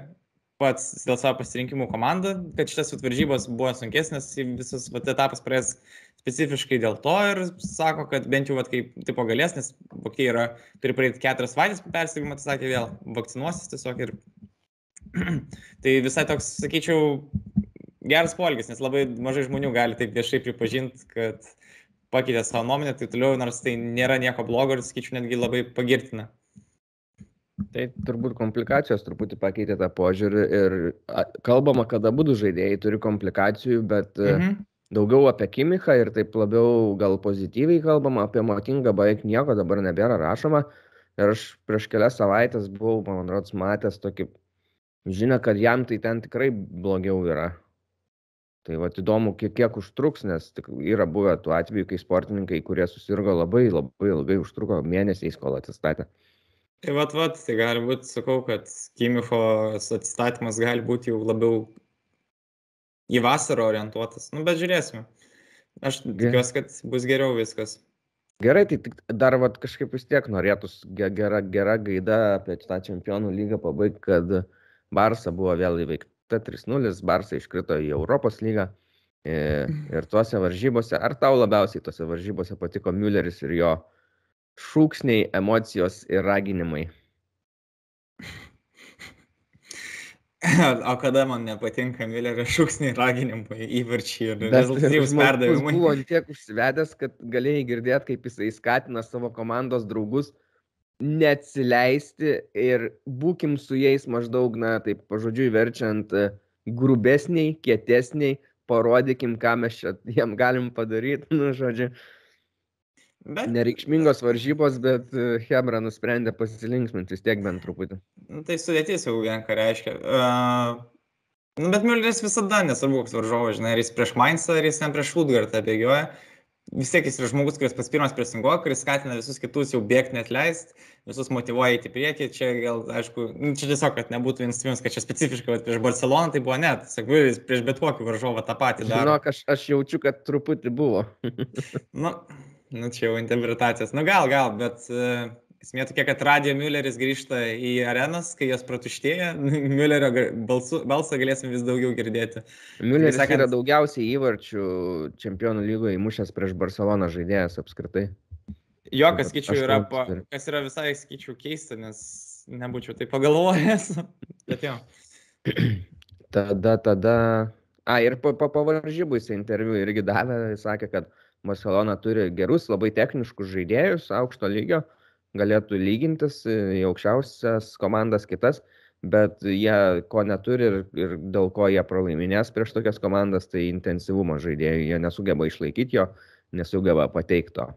pats dėl savo pasirinkimų komandą, kad šitas varžybos buvo sunkesnės, visas vat, etapas praėjęs specifiškai dėl to ir sako, kad bent jau, vat, kaip tipo galės, nes vokiai yra, turi praeiti keturias savaitės persigimą, tai sakė vėl, vakcinuosis tiesiog ir tai visai toks, sakyčiau, geras polgis, nes labai mažai žmonių gali taip viešai pripažinti, kad pakeitė savo nuomonę, tai toliau, nors tai nėra nieko blogo ir, sakyčiau, netgi labai pagirtina. Tai turbūt komplikacijos truputį pakeitė tą požiūrį ir kalbama, kad abu žaidėjai turi komplikacijų, bet e, mhm. daugiau apie Kimichą ir taip labiau gal pozityviai kalbama, apie Motingą beveik nieko dabar nebėra rašoma. Ir aš prieš kelias savaitės buvau, man rodos, matęs tokį žinią, kad jam tai ten tikrai blogiau yra. Tai va įdomu, kiek, kiek užtruks, nes yra buvę tų atvejų, kai sportininkai, kurie susirgo labai labai ilgai, užtruko mėnesiais, kol atsistatė. Tai vat, vat, tai gali būti, sakau, kad Kimicho atsistatymas gali būti jau labiau į vasarą orientuotas. Nu, bet žiūrėsime. Aš tikiuosi, kad bus geriau viskas. Gerai, tai dar vat, kažkaip vis tiek norėtus gera, gera gaida apie tą čempionų lygą pabaigti, kad Barsa buvo vėl įveikta 3-0, Barsa iškrito į Europos lygą. E, ir tuose varžybose, ar tau labiausiai tuose varžybose patiko Mülleris ir jo šūksniai, emocijos ir raginimai. O kada man nepatinka Millerio šūksniai, raginimai, įvarčiai ir rezultatyvus perdavimai. Jis buvo tiek užsivedęs, kad galėjai girdėti, kaip jisai skatina savo komandos draugus neatsileisti ir būkim su jais maždaug, na, taip pažodžiui verčiant, grubesniai, kietesniai, parodykim, ką mes čia jiem galim padaryti, nu, žodžiu. Bet... Nereikšmingos varžybos, bet e, Hebra nusprendė pasilinksminti vis tiek bent truputį. Nu, tai sudėtis jau vien ką reiškia. Uh, nu, bet Mülleris visada, nesvarbu, koks varžovas, žinai, ar jis prieš Mainzą, ar jis ten prieš Ludgartą bėgioja. vis tiek jis yra žmogus, kuris pas pirmas presinguoja, kuris skatina visus kitus jau bėgti net leist, visus motivuoja į priekį. Čia gal, aišku, nu, čia tiesiog, kad nebūtų instrumentas, kad čia specifiškai vat, prieš Barceloną tai buvo net, sakau, jis prieš bet kokį varžovą tą patį daro. Žinok, aš, aš jaučiu, kad truputį buvo. nu, nu, čia jau interpretacijos. Nu, gal, gal, bet uh, Esmė tokia, kad Radio Mülleris grįžta į arenas, kai jos pratuštėja, Müllerio balsu, balsą galėsim vis daugiau girdėti. Mülleris sakant, yra daugiausiai įvarčių čempionų lygoje įmušęs prieš Barceloną žaidėjas apskritai. Jo, kas yra, pa, kas yra visai skaičiu keista, nes nebūčiau tai pagalvojęs. Bet jo. Tada, tada. A, ir po, po pavaržybų jis interviu irgi davė, sakė, kad Barcelona turi gerus, labai techniškus žaidėjus aukšto lygio galėtų lygintis į aukščiausias komandas kitas, bet jie ko neturi ir, ir dėl ko jie pralaiminės prieš tokias komandas, tai intensyvumo žaidėjų, jie nesugeba išlaikyti jo, nesugeba pateikti to.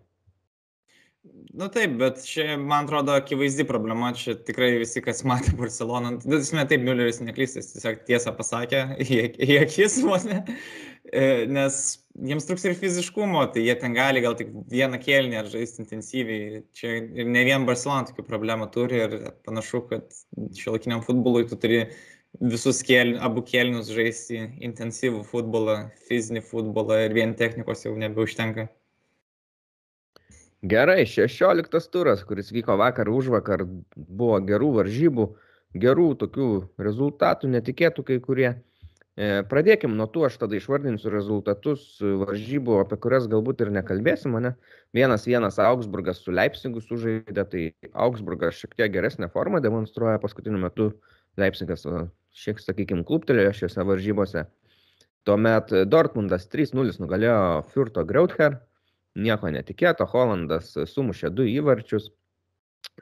Na nu taip, bet čia, man atrodo, akivaizdi problema, čia tikrai visi, kas matė Barceloną, nu, tai taip, Mülleris neklystis, tiesiog tiesą pasakė, į, akis vos ne, E, nes jiems truks ir fiziškumo, tai jie ten gali gal tik vieną kėlinį ar žaisti intensyviai. Čia ir ne vien Barcelona tokių problemų turi ir panašu, kad šiuolaikiniam futbolui tu turi visus kėlin, abu kėlinius žaisti intensyvų futbolą, fizinį futbolą ir vien technikos jau nebeužtenka. Gerai, 16 turas, kuris vyko vakar už vakar, buvo gerų varžybų, gerų tokių rezultatų, netikėtų kai kurie. Pradėkim nuo tų, aš tada išvardinsiu rezultatus varžybų, apie kurias galbūt ir nekalbėsim, ne? Vienas vienas Augsburgas su Leipzigu sužaidė, tai Augsburgas šiek tiek geresnę formą demonstruoja paskutiniu metu, Leipzigas šiek, sakykime, kluptelėjo šiuose varžybose. Tuomet Dortmundas 3-0 nugalėjo Furto Greuther, nieko netikėto, Hollandas sumušė du įvarčius.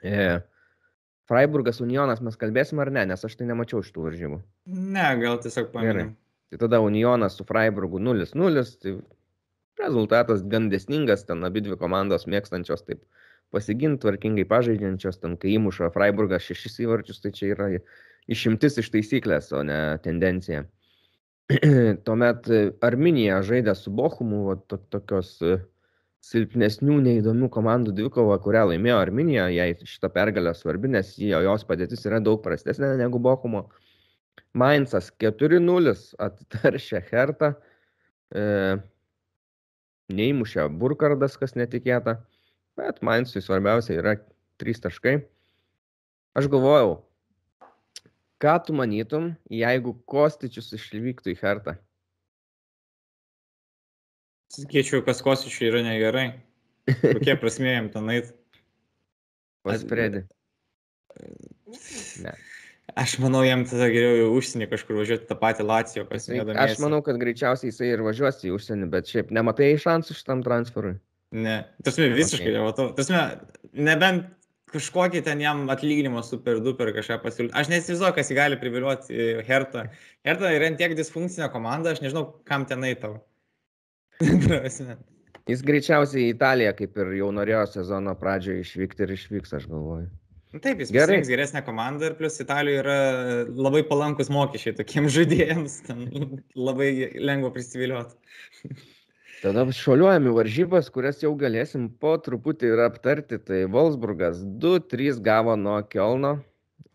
E, Freiburgas Unionas mes kalbėsim ar ne, nes aš tai nemačiau šitų varžybų. Ne, gal tiesiog paminėjau. Tai tada Unionas su Freiburgu 0-0, tai rezultatas gan desningas, ten abi dvi komandos mėgstančios taip pasiginti, tvarkingai pažaidžiančios, ten kai įmuša Freiburgas šešis įvarčius, tai čia yra išimtis iš taisyklės, o ne tendencija. Tuomet Arminija žaidė su Bochumu, to, tokios silpnesnių, neįdomių komandų dvikova, kurią laimėjo Arminija, jai šita pergalė svarbi, nes jos padėtis yra daug prastesnė negu Bochumo. Mainzas 4-0 attaršė Hertą, e, neįmušė Burkardas, kas netikėta, bet Mainzui svarbiausia yra 3 taškai. Aš galvojau, ką tu manytum, jeigu Kostičius išvyktų į Hertą? Sakyčiau, kas kosičiui yra negerai. Kokie prasmė jam ten ait? Pasprėdi. Ne. Aš manau, jam tada geriau į užsienį kažkur važiuoti tą patį Lacijo, kas nedomės. Aš manau, kad greičiausiai jisai ir važiuos į užsienį, bet šiaip nematai šansų šitam transferui. Ne, tasme visiškai okay. nematau. Tasme, nebent kažkokį ten jam atlyginimą super duper kažką pasiūlyti. Aš nesivaizduoju, kas jį gali priviliuoti Hertą. Hertą yra tiek disfunkcinė komanda, aš nežinau, kam tenai tau. Jis greičiausiai į Italiją, kaip ir jau norėjo sezono pradžioje išvykti ir išvyks, aš galvoju. Nu taip, jis gerai. geresnė komanda ir plus Italijoje yra labai palankus mokesčiai tokiems žaidėjams, labai lengva prisiviliuoti. Tada šuoliuojame varžybas, kurias jau galėsim po truputį ir aptarti. Tai Wolfsburgas 2-3 gavo nuo Kielno.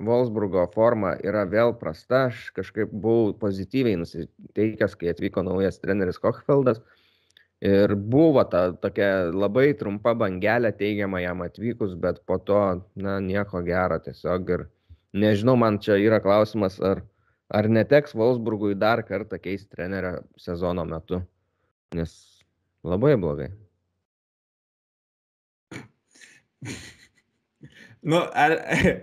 Wolfsburgo forma yra vėl prasta. Aš kažkaip buvau pozityviai nusiteikęs, kai atvyko naujas treneris Kochfeldas. Ir buvo ta tokia labai trumpa bangelė teigiama jam atvykus, bet po to, na, nieko gero tiesiog. Ir nežinau, man čia yra klausimas, ar, ar neteks Wolfsburgui dar kartą keisti trenerio sezono metu, nes labai blogai. Nu, ar,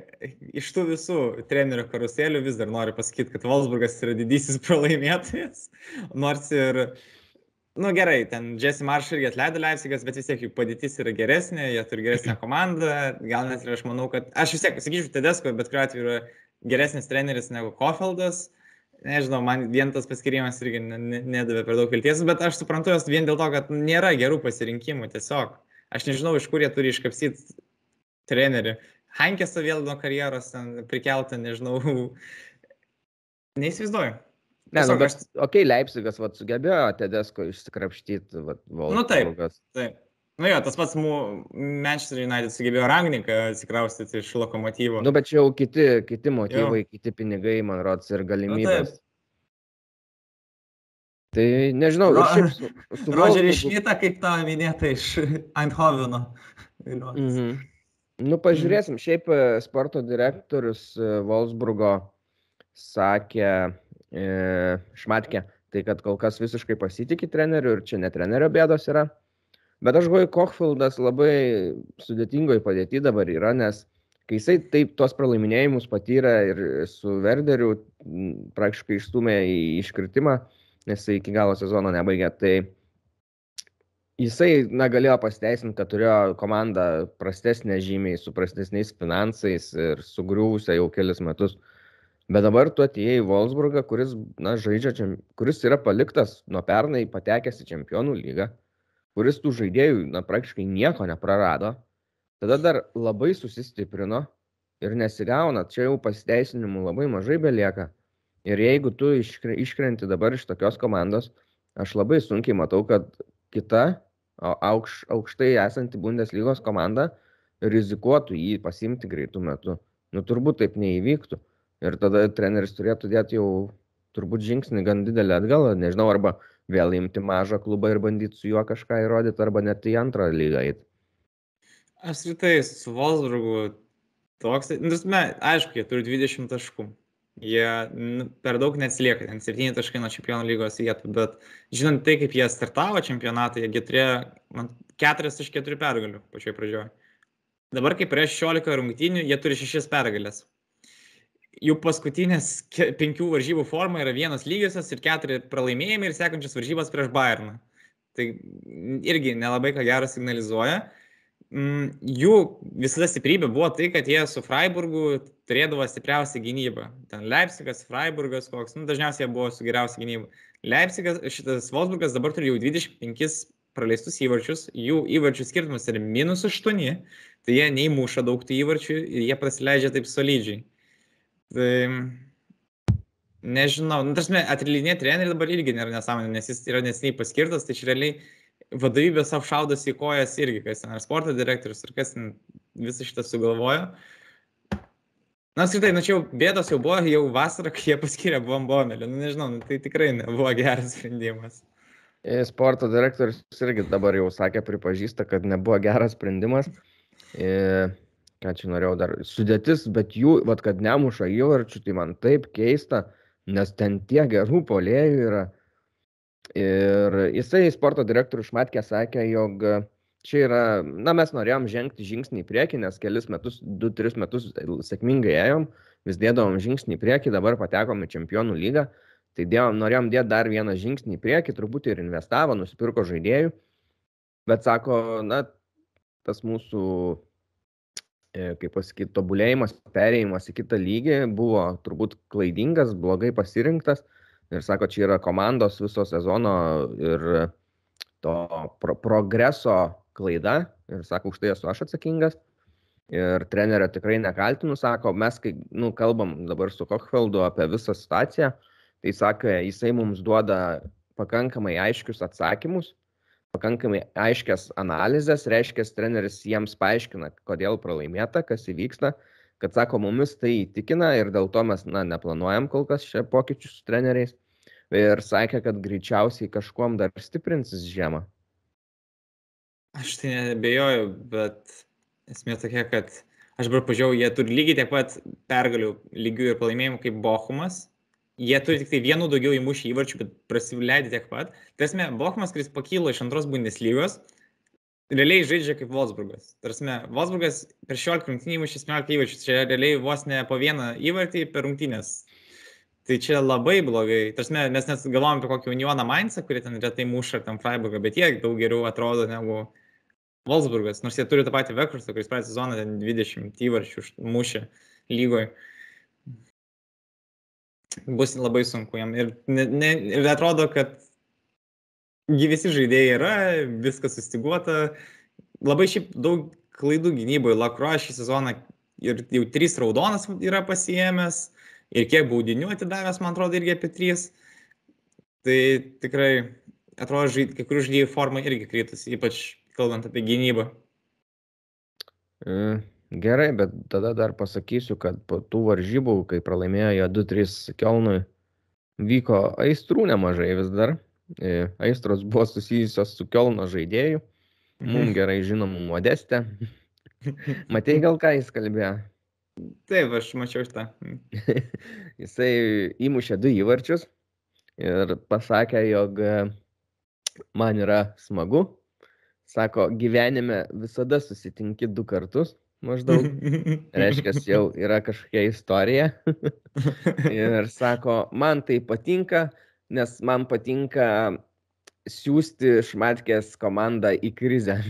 iš tų visų trenerių karusėlių vis dar noriu pasakyti, kad Wolfsburgas yra didysis pralaimėtojas, nors ir Nu gerai, ten Jesse Marsh irgi atleido Leipzigas, bet vis tiek jų padėtis yra geresnė, jie turi geresnę komandą, gal net ir aš manau, kad aš vis tiek sakyčiau, Tedesko, bet kuriuo atveju yra geresnis treneris negu Kofeldas. Nežinau, man vien tas paskirimas irgi nedavė per daug vilties, bet aš suprantu jos vien dėl to, kad nėra gerų pasirinkimų tiesiog. Aš nežinau, iš kur jie turi iškapsyti trenerių. Hankėsą vėl nuo karjeros prikeltą, nežinau. Neįsivaizduoju. Ne, nu, Tiesiog bet, aš- okei, okay, Leipzigas vat, sugebėjo Tedesko išsikrapštyti. Vat, Nu, taip. Wolfsburgas. Taip. Nu jo, tas pats Manchester United sugebėjo Rangniką atsikraustyti iš lokomotyvo. Nu, bet čia jau kiti, kiti motyvai, jo. kiti pinigai, man rodos, ir galimybės. tai nežinau, Ro- šiaip su, su Rodžerį Wolfsburgu- Šmitą, kaip tą minėtą iš Eindhoveno. Mhm. Nu, pažiūrėsim, šiaip e, sporto direktorius e, Wolfsburgo sakė Šmatkė, tai kad kol kas visiškai pasitikė treneriu ir čia ne trenerio bėdos yra. Bet aš galvoju, Kochfildas labai sudėtingoje padėti dabar yra, nes kai jisai taip tuos pralaiminėjimus patyrė ir su Verderiu praktiškai išstumė į iškritimą, nes jisai iki galo sezono nebaigė, tai jisai, na, galėjo pasiteisinti, kad turėjo komandą prastesnė žymiai, su prastesniais finansais ir sugriuvusią jau kelis metus. Bet dabar tu atėjai į Wolfsburgą, kuris, na, žaidžia, kuris yra paliktas nuo pernai patekęs į čempionų lygą, kuris tų žaidėjų, na, praktiškai nieko neprarado. Tada dar labai susistiprino ir nesigauna, čia jau pasiteisinimų labai mažai belieka. Ir jeigu tu iškre- iškrenti dabar iš tokios komandos, aš labai sunkiai matau, kad kita au- aukš, aukštai esanti Bundeslygos komanda rizikuotų jį pasimti greitų metų. Nu, turbūt taip neįvyktų. Ir tada treneris turėtų dėti jau turbūt žingsnį gan didelį atgal, nežinau, arba vėl imti mažą klubą ir bandyti su juo kažką įrodyti, arba net į antrą lygą eiti. Apskritai, su Wolfsburgu toks, nu, prasme, aišku, jie turi 20 taškų. Jie nu, per daug neatsilieka, ten 7 taškai nuo čempionų lygos vietų, bet žinant tai, kaip jie startavo čempionatą, jie turėjo man, 4 iš 4 pergalių pačioj pradžioje. Dabar, kai prieš 16 rungtynių, jie turi 6 pergalės. Jų paskutinės penkių varžybų forma yra vienas lygiosios ir keturi pralaimėjimai ir sekančios varžybos prieš Bayerną. Tai irgi nelabai ką gero signalizuoja mm, jų visada stiprybė buvo tai, kad jie su Freiburgu turėdavo stipriausią gynybą. Ten Leipzigas, Freiburgas, koks, nu, dažniausiai jie buvo su geriausia gynyba. Leipzigas, šitas Wolfsburgas dabar turi jau 25 praleistus įvarčius, jų įvarčių skirtumas yra minus 8, tai jie neįmuša daug tų įvarčių ir jie prasileidžia taip solidžiai. Tai nežinau, nu, tarsi atrilinė treneriai dabar irgi nėra nesąmonė, nes jis yra nesiniai paskirtas, tai čia realiai vadovybė savo šaudosi į kojas irgi, kas ten ar sporto direktorius, ar kas ten visą šitą sugalvojo. Na, apskritai, nu čia jau bėdos jau buvo, jau vasarą, kai jie paskyrė bombomelį, nu nežinau, nu, tai tikrai nebuvo geras sprendimas. E, Sporto direktorius irgi dabar jau sakė, pripažįsta, kad nebuvo geras sprendimas. E, ką čia norėjau dar, sudėtis, bet jų, vad kad nemuša įvarčių, tai man taip keista, nes ten tiek gerų polėjų yra. Ir jisai sporto direktorius Šmatkė sakė, jog čia yra, na mes norėjom žengti žingsnį į priekį, nes kelis metus, 2-3 metus sėkmingai ėjom, vis dėdavom žingsnį į priekį, dabar patekom į čempionų lygą, tai dėjom, norėjom dėti dar vieną žingsnį į priekį, truputį ir investavo, nusipirko žaidėjų, bet sako, na, tas mūsų, kaip pasakyti, tobulėjimas, perėjimas į kitą lygį buvo turbūt klaidingas, blogai pasirinktas. Ir sako, čia yra komandos viso sezono ir to pro progreso klaida. Ir sako, už tai esu aš atsakingas. Ir trenerio tikrai nekaltinu, sako, mes kai nu, kalbam dabar su Kochfeldu apie visą situaciją, tai sako, jisai mums duoda pakankamai aiškius atsakymus, pakankamai aiškias analizės, reiškia, treneris jiems paaiškina, kodėl pralaimėta, kas įvyksta, kad sako, mumis tai įtikina ir dėl to mes na, neplanuojam kol kas čia pokyčių su treneriais. Ir sakė, kad greičiausiai kažkuom dar stiprinsis žiemą. Aš tai nebejoju, bet esmė tokia, kad aš dabar pažiūrėjau, jie turi lygiai tiek pat pergalių lygių ir pralaimėjimų kaip Bochumas. Jie turi tik tai vienu daugiau įmušę įvarčių, bet prasileidė tiek pat. Tarsi, Bochumas, kuris pakylo iš antros Bundeslygos, realiai žaidžia kaip Wolfsburgas. Tarsi, Wolfsburgas per 16 rungtynį įmušė 17 įvarčių, čia realiai vos ne po vieną įvartį per rungtynės. Tai čia labai blogai. Tarsi, mes net galvojam apie kokį Unioną Mainzą, kurie ten retai muša, ar ten Freiburgą, bet jie daug geriau atrodo negu Wolfsburgas, nors jie turi tą patį Vekrustą, kuris praeitą sezoną ten 20 įvarčių mušė lygoje. Bus labai sunku jam. Ir, ne, ne, ir atrodo, kad visi žaidėjai yra, viskas sustiguota. Labai šiaip daug klaidų gynyboje. Lakro šį sezoną ir jau trys raudonas yra pasiemęs. Ir kiek baudinių atidavęs, man atrodo, irgi apie trys. Tai tikrai atrodo, žaid, kai kurių žaidėjų forma irgi krytus, ypač kalbant apie gynybą. E, gerai, bet tada dar pasakysiu, kad po tų varžybų, kai pralaimėjo 2-3 Kelnui, vyko aistrų nemažai vis dar. E, aistros buvo susijusios su Kelno žaidėju, mums gerai žinomų modestė. Matei gal ką jis kalbėjo? Taip, aš mačiau šitą. Jisai įmušė du įvarčius ir pasakė, jog e, man yra smagu. Sako, gyvenime visada susitinki du kartus maždaug. Reiškia, jau yra kažkokia istorija. Ir sako, man tai patinka, nes man patinka siūsti šmatkės komandą į krizę.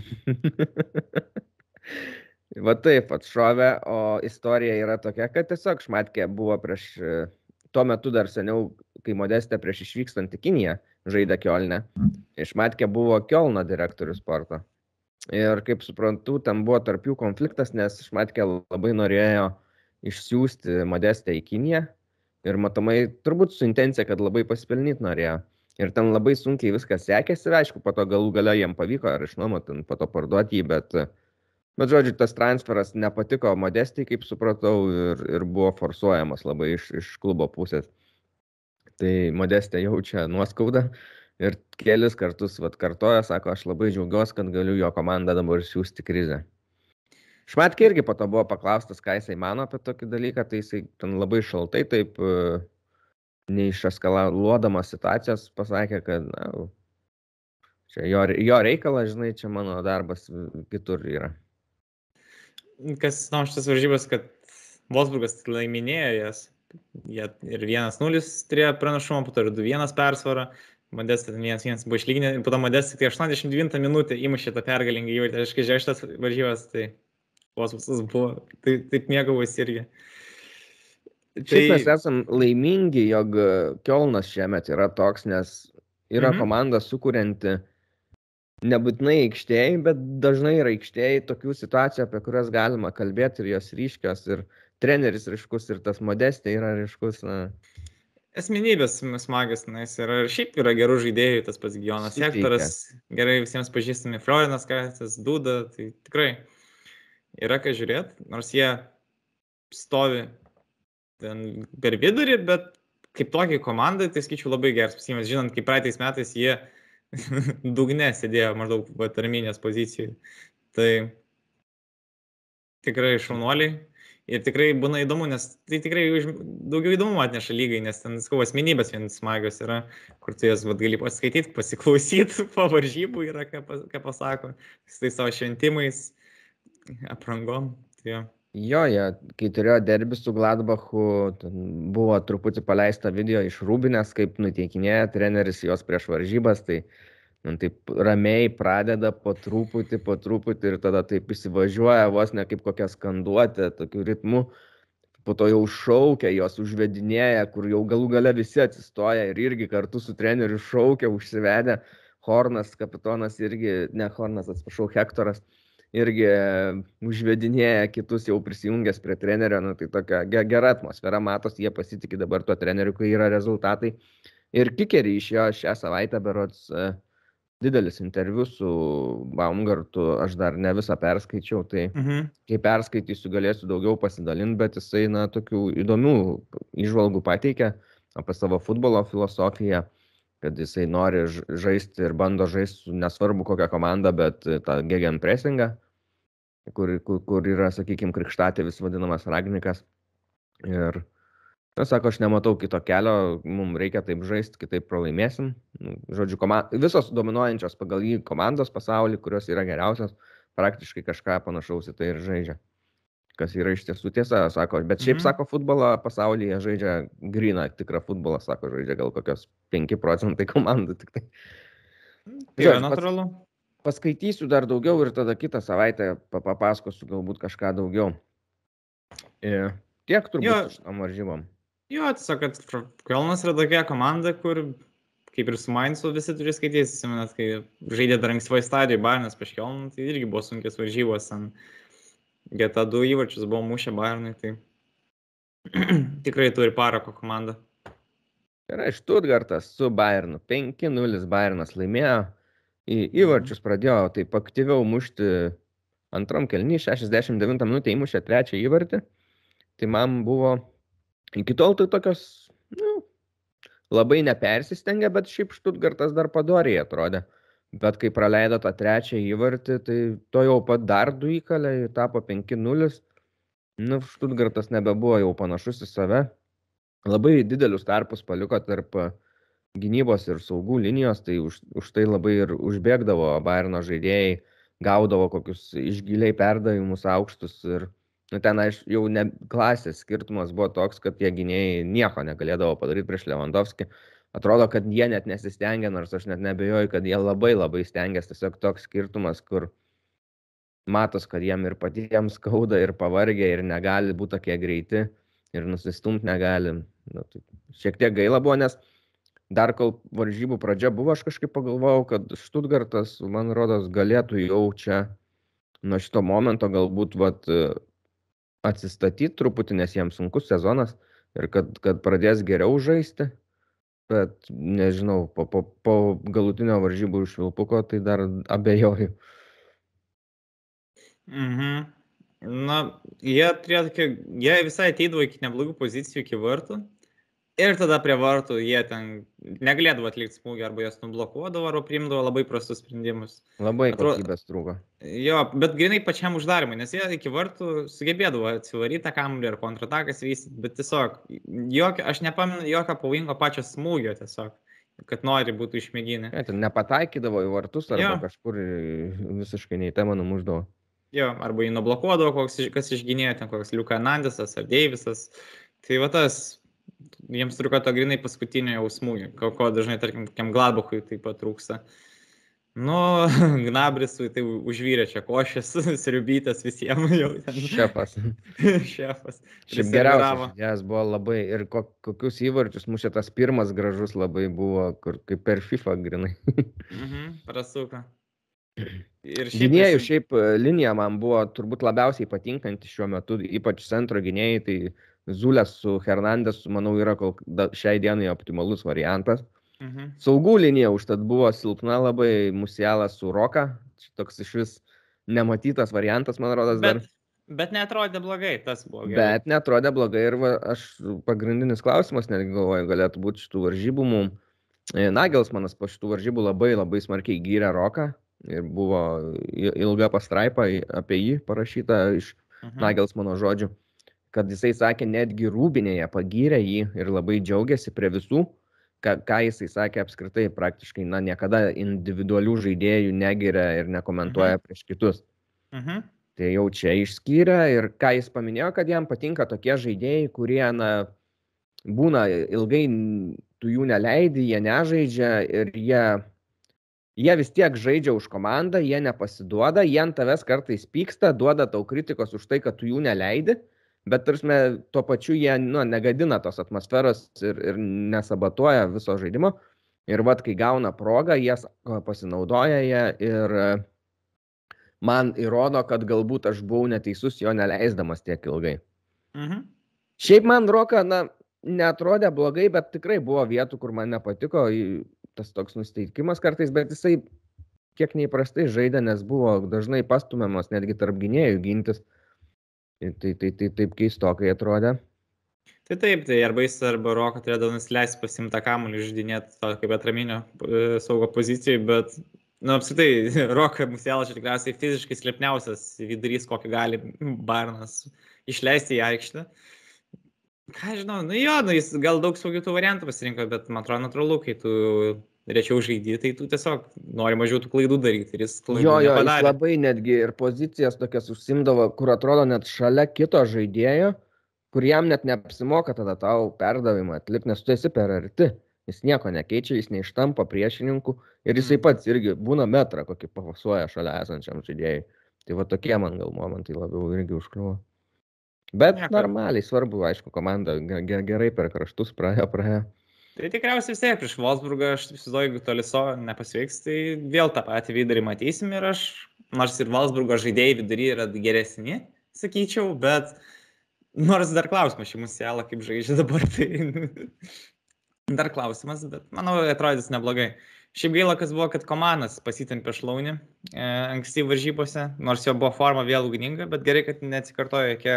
Va taip atšovė, o istorija yra tokia, kad tiesiog šmatkė buvo prieš, tuo metu dar seniau, kai modestė prieš išvykstant į Kiniją žaidė Kielne. Šmatkė buvo Kielno direktorius sporto. Ir kaip suprantu, tam buvo tarp jų konfliktas, nes Šmatkė labai norėjo išsiųsti modestę į Kiniją. Ir matomai, turbūt su intencija, kad labai pasipelnyti norėjo. Ir ten labai sunkiai viskas sekėsi, ir aišku, po to galų gale jiem pavyko, ar išnuomoti, po to parduoti jį, bet, bet žodžiu, tas transferas nepatiko modestai, kaip supratau, ir, ir buvo forsuojamas labai iš, iš klubo pusės. Tai modestė jaučia nuoskaudą ir kelis kartus vat, kartoja, sako, aš labai džiaugiuosi, kad galiu jo komandą dabar siūsti krizę. Šmatkė irgi po to buvo paklaustas, ką jisai mano apie tokį dalyką, tai jisai ten labai šaltai taip e, neišeskaluodamas situacijos pasakė, kad na, čia jo, jo reikalas, žinai, čia mano darbas kitur yra. Kas įdomu šitas varžybas, kad Wolfsburgas laiminėjo jas. Jie ir 1-0 turėjo pranašumą, po to ir 2-1 persvarą. Modestas 1-1 buvo išlyginę, po to Modestas tik 89 minutę įmušė tą pergalingą įvartį. Aš kai žiūrėjau šitas varžybas, tai kosmosas buvo, tai taip mėgavosi irgi. Šiaip mes esam laimingi, jog Kielnas šiemet yra toks, nes yra Mhm. komanda sukurianti nebūtinai aikštėjai, bet dažnai yra aikštėjai tokių situacijų, apie kurias galima kalbėti ir jos ryškios, ir treneris ryškus, ir tas modestė yra ryškus. Na, Asmenybės smagios, nes yra ir šiaip yra gerų žaidėjų, tas pats Gionas. Sektoras, gerai visiems pažįstami, Florinas Kaitas, Duda, tai tikrai yra ką žiūrėti, nors jie stovi ten per vidurį, bet kaip tokiai komandai, tai skaičiu labai geras pasimas, žinant, kaip praeitais metais jie dugne sėdėjo maždaug vatarminės pozicijai. Tai tikrai šaunuoliai. Ir tikrai būna įdomu, nes tai tikrai daugiau įdomumo atneša lygai, nes ten skau asmenybės vien smagios yra, kur tu jas vat, gali paskaityti, pasiklausyti po varžybų yra, ką, ką pasako, su tais savo šventimais, aprangom. Tai jo. Jo, jie, kai turėjo derbį su Gladbachu, buvo truputį paleista video iš Rūbinės, kaip nuteikinėja treneris jos prieš varžybas, tai nu, taip ramiai pradeda po truputį, po truputį ir tada taip įsivažiuoja vos ne kaip kokia skanduotė, tokiu ritmu. Po to jau šaukia, jos užvedinėja, kur jau galų gale visi atsistoja ir irgi kartu su treneriu šaukia, užsivedę. Hornas, kapitonas irgi, ne Hornas, atsiprašau, Hektoras irgi užvedinėja kitus jau prisijungęs prie trenerio, nu, tai tokia ge- gera atmosfera, matos, jie pasitikė dabar tuo treneriu, kai yra rezultatai. Ir kikerį iš jo šią savaitę berots e, didelis interviu su Baumgartu, aš dar ne visą perskaičiau, tai Mhm. kai perskaitysiu galėsiu daugiau pasidalinti, bet jisai, na, tokių įdomių išvalgų pateikia apie savo futbolo filosofiją, kad jisai nori žaisti ir bando žaisti su nesvarbu kokią komandą, bet tą gegen pressingą, kur, kur, kur yra, sakykime, krikštatėvis vadinamas Ragnikas. Ir, na, sako, aš nematau kito kelio, mums reikia taip žaisti, kitaip pralaimėsim. Nu, Žodžiu, koma- visos dominuojančios pagal jį komandos pasaulyje, kurios yra geriausios, praktiškai kažką panašaus į tai ir žaidžia. Kas yra iš tiesų tiesa, sako, bet šiaip, Mhm. mhm. sako, futbolą pasaulyje žaidžia gryną, tikrą futbolą, sako, žaidžia gal kokios 5 procentai komandų tik tai. Tai yra Žodžiu, pats- natūralu. Paskaitysiu dar daugiau ir tada kitą savaitę pa- papasakosiu galbūt kažką daugiau. E, tiek turbūt šitom varžybom. Jo, tiesiog, kad Kelnas yra tokia komanda, kur kaip ir su Mainzu visi turi skaityti, įsimenat, kai žaidė dar ankstyvoje stadijoje Bairnas prieš Kelną, tai irgi buvo sunkios varžybos, ten geta du įvarčius buvo mušę Bairnui, tai tikrai turi parako komanda. Gerai, Štutgartas su Bayernu. 5-0 Bayernas laimėjo. Į Mhm. įvarčius pradėjo taip aktyviau mušti antram kelny, 69 minutę įmušė trečią įvartį. Tai man buvo iki tol tai tokios, nu, labai nepersistengė, bet šiaip Štutgartas dar padoriai atrodė. Bet kai praleido tą trečią įvartį, tai to jau pat dar du įkalė, tapo 5-0. Nu, Štutgartas nebebuvo jau panašus į save. Labai didelius tarpus paliko tarp gynybos ir saugų linijos, tai už, už tai labai ir užbėgdavo Bairno žaidėjai, gaudavo kokius išgiliai perdavimus aukštus ir nu, ten aš, jau ne klasės skirtumas buvo toks, kad tie gynėjai nieko negalėdavo padaryti prieš Lewandowski. Atrodo, kad jie net nesistengia, nors aš net nebejoju, kad jie labai labai stengiasi. Tiesiog toks skirtumas, kur matos, kad jiem ir patiems skauda, ir pavargę, ir negali būti tokie greiti, ir nusistumti negali. Nu, tai šiek tiek gaila buvo, nes dar kol varžybų pradžia buvo, aš kažkaip pagalvojau, kad Štutgartas, man rodos, galėtų jau čia nuo šito momento galbūt vat, atsistatyti truputį, nes jiems sunkus sezonas ir kad, kad pradės geriau žaisti. Bet nežinau, po, po, po galutinio varžybų iš Vilpuko tai dar abejoju. Mhm. Na, jie turėjo jie visai ateidavo iki neblogų pozicijų, iki vartų. Ir tada prie vartų jie ten negalėdavo atlikti smūgį, arba jas nublokuodavo, arba priimdavo labai prastus sprendimus. Labai kokybės trūko. Jo, bet grinai pačiam uždarimui, nes jie iki vartų sugebėdavo atsivaryti tą kamuolį ir kontratakas vystyti, bet tiesiog, jokio, aš nepamenu jokio pavojingo pačio smūgio tiesiog, kad nori būtų išmėginę. Ten nepataikydavo į vartus arba Jo. kažkur visiškai nei temą numuždavo. Jo, arba jį nublokuodavo, koks, kas išginėjo, ten koks Liuka Nandisas ar Deivisas. Tai va tas, jiems truko to grinai paskutinio jau smūgio, ko, ko dažnai, tarkim, kokiam Gladbachui taip pat trūksta. Nu, Gnabrisui tai užvyrė čia košės, sriubytas visiems jau ten. Šefas. Šefas. Šiaip geriausias. Jas buvo labai ir ko, kokius įvarčius mušė tas pirmas gražus labai buvo, kur kaip per FIFA grinai. Mhm, prasuka. Ir Gynėjų visi- šiaip e, linija man buvo turbūt labiausiai patinkanti šiuo metu, ypač centro gynėjai, tai Zulės su Hernandės, manau, yra kol, da, šiai dienai optimalus variantas. Mhm. Saugų linija užtat buvo silpna labai, Musialas su Roka, toks iš vis nematytas variantas, man rodos, dar. Bet, bet netrodė blogai, tas buvo gerai. Bet netrodė blogai ir va, aš pagrindinis klausimas, netgi galvoju, galėtų būti šitų varžybų mum. E, Nagelsmanas po šitų varžybų labai labai smarkiai gyrė Roką ir buvo ilga pastraipa apie jį parašyta iš Mhm. Nagelsmano žodžių, kad jisai sakė, netgi rūbinėje pagyrė jį ir labai džiaugiasi prie visų, ką, ką jisai sakė apskritai praktiškai, na, niekada individualių žaidėjų negiria ir nekomentuoja prieš kitus. Mhm. Tai jau čia išskyrė ir ką jis paminėjo, kad jam patinka tokie žaidėjai, kurie, na, būna ilgai tu jų neleidi, jie nežaidžia ir jie, jie vis tiek žaidžia už komandą, jie nepasiduoda, jie ant tavęs kartais pyksta, duoda tau kritikos už tai, kad tu jų neleidi, bet tarsi tuo pačiu jie nu, negadina tos atmosferos ir, ir nesabatuoja viso žaidimo. Ir vad, kai gauna progą, jie pasinaudoja ją ir e, man įrodo, kad galbūt aš buvau neteisus jo neleisdamas tiek ilgai. Mhm. Šiaip man Roka, na, netrodė blogai, bet tikrai buvo vietų, kur man nepatiko tas toks nusteikimas kartais, bet jisai kiek neįprastai žaidė, nes buvo dažnai pastumiamas netgi tarp gynėjų gintis. Ir Tai, tai, tai taip keistokai atrodė. Tai taip, tai arba jis arba Roką turėdavo nusileisti pasimtą kamuolį, žudinėti to kaip atraminio e, saugo pozicijai, bet, na, apskritai, Roką Musielas čia tikriausiai fiziškai slėpniausias vidurys, kokį gali Barnas išleisti į aikštę. Ką žinau, nu jo, nu, jis gal daug saugių tų variantų pasirinko, bet man atrodo natūralu, kai tu rečiau žaidži, tai tu tiesiog nori mažiau tų klaidų daryti ir jis klaidų Jo, jo, jis labai netgi ir pozicijas tokias užsimdavo, kur atrodo net šalia kito žaidėjo, kur jam net neapsimoka tada tau perdavimą atlikti, nes tu esi per arti. Jis nieko nekeičia, jis neištampa priešininkų ir jisai Mhm. pats irgi būna metrą, kokį pavasuoja šalia esančiam žaidėjui. Tai va tokie man gal momentai labiau irgi užkliuvo. Bet normaliai, svarbu, aišku, komanda ge- ge- gerai per kraštus praėjo, praėjo. Tai tikriausiai vis tiek prieš Wolfsburgą, aš įsivaizduoju, jeigu Toliso nepasveiks, tai vėl tą patį vidurį matysim ir aš, nors ir Wolfsburgo žaidėjai vidury yra geresni, sakyčiau, bet nors dar klausimas šį musialą, kaip žaidžia dabar, tai Dar klausimas, bet manau, atrodys neblogai. Šiaip gaila, kas buvo, kad komandas pasitempė šlaunį e, ankstyv varžybose, nors jo buvo forma vėl ugninga, bet gerai, kad neatsikartojo jokia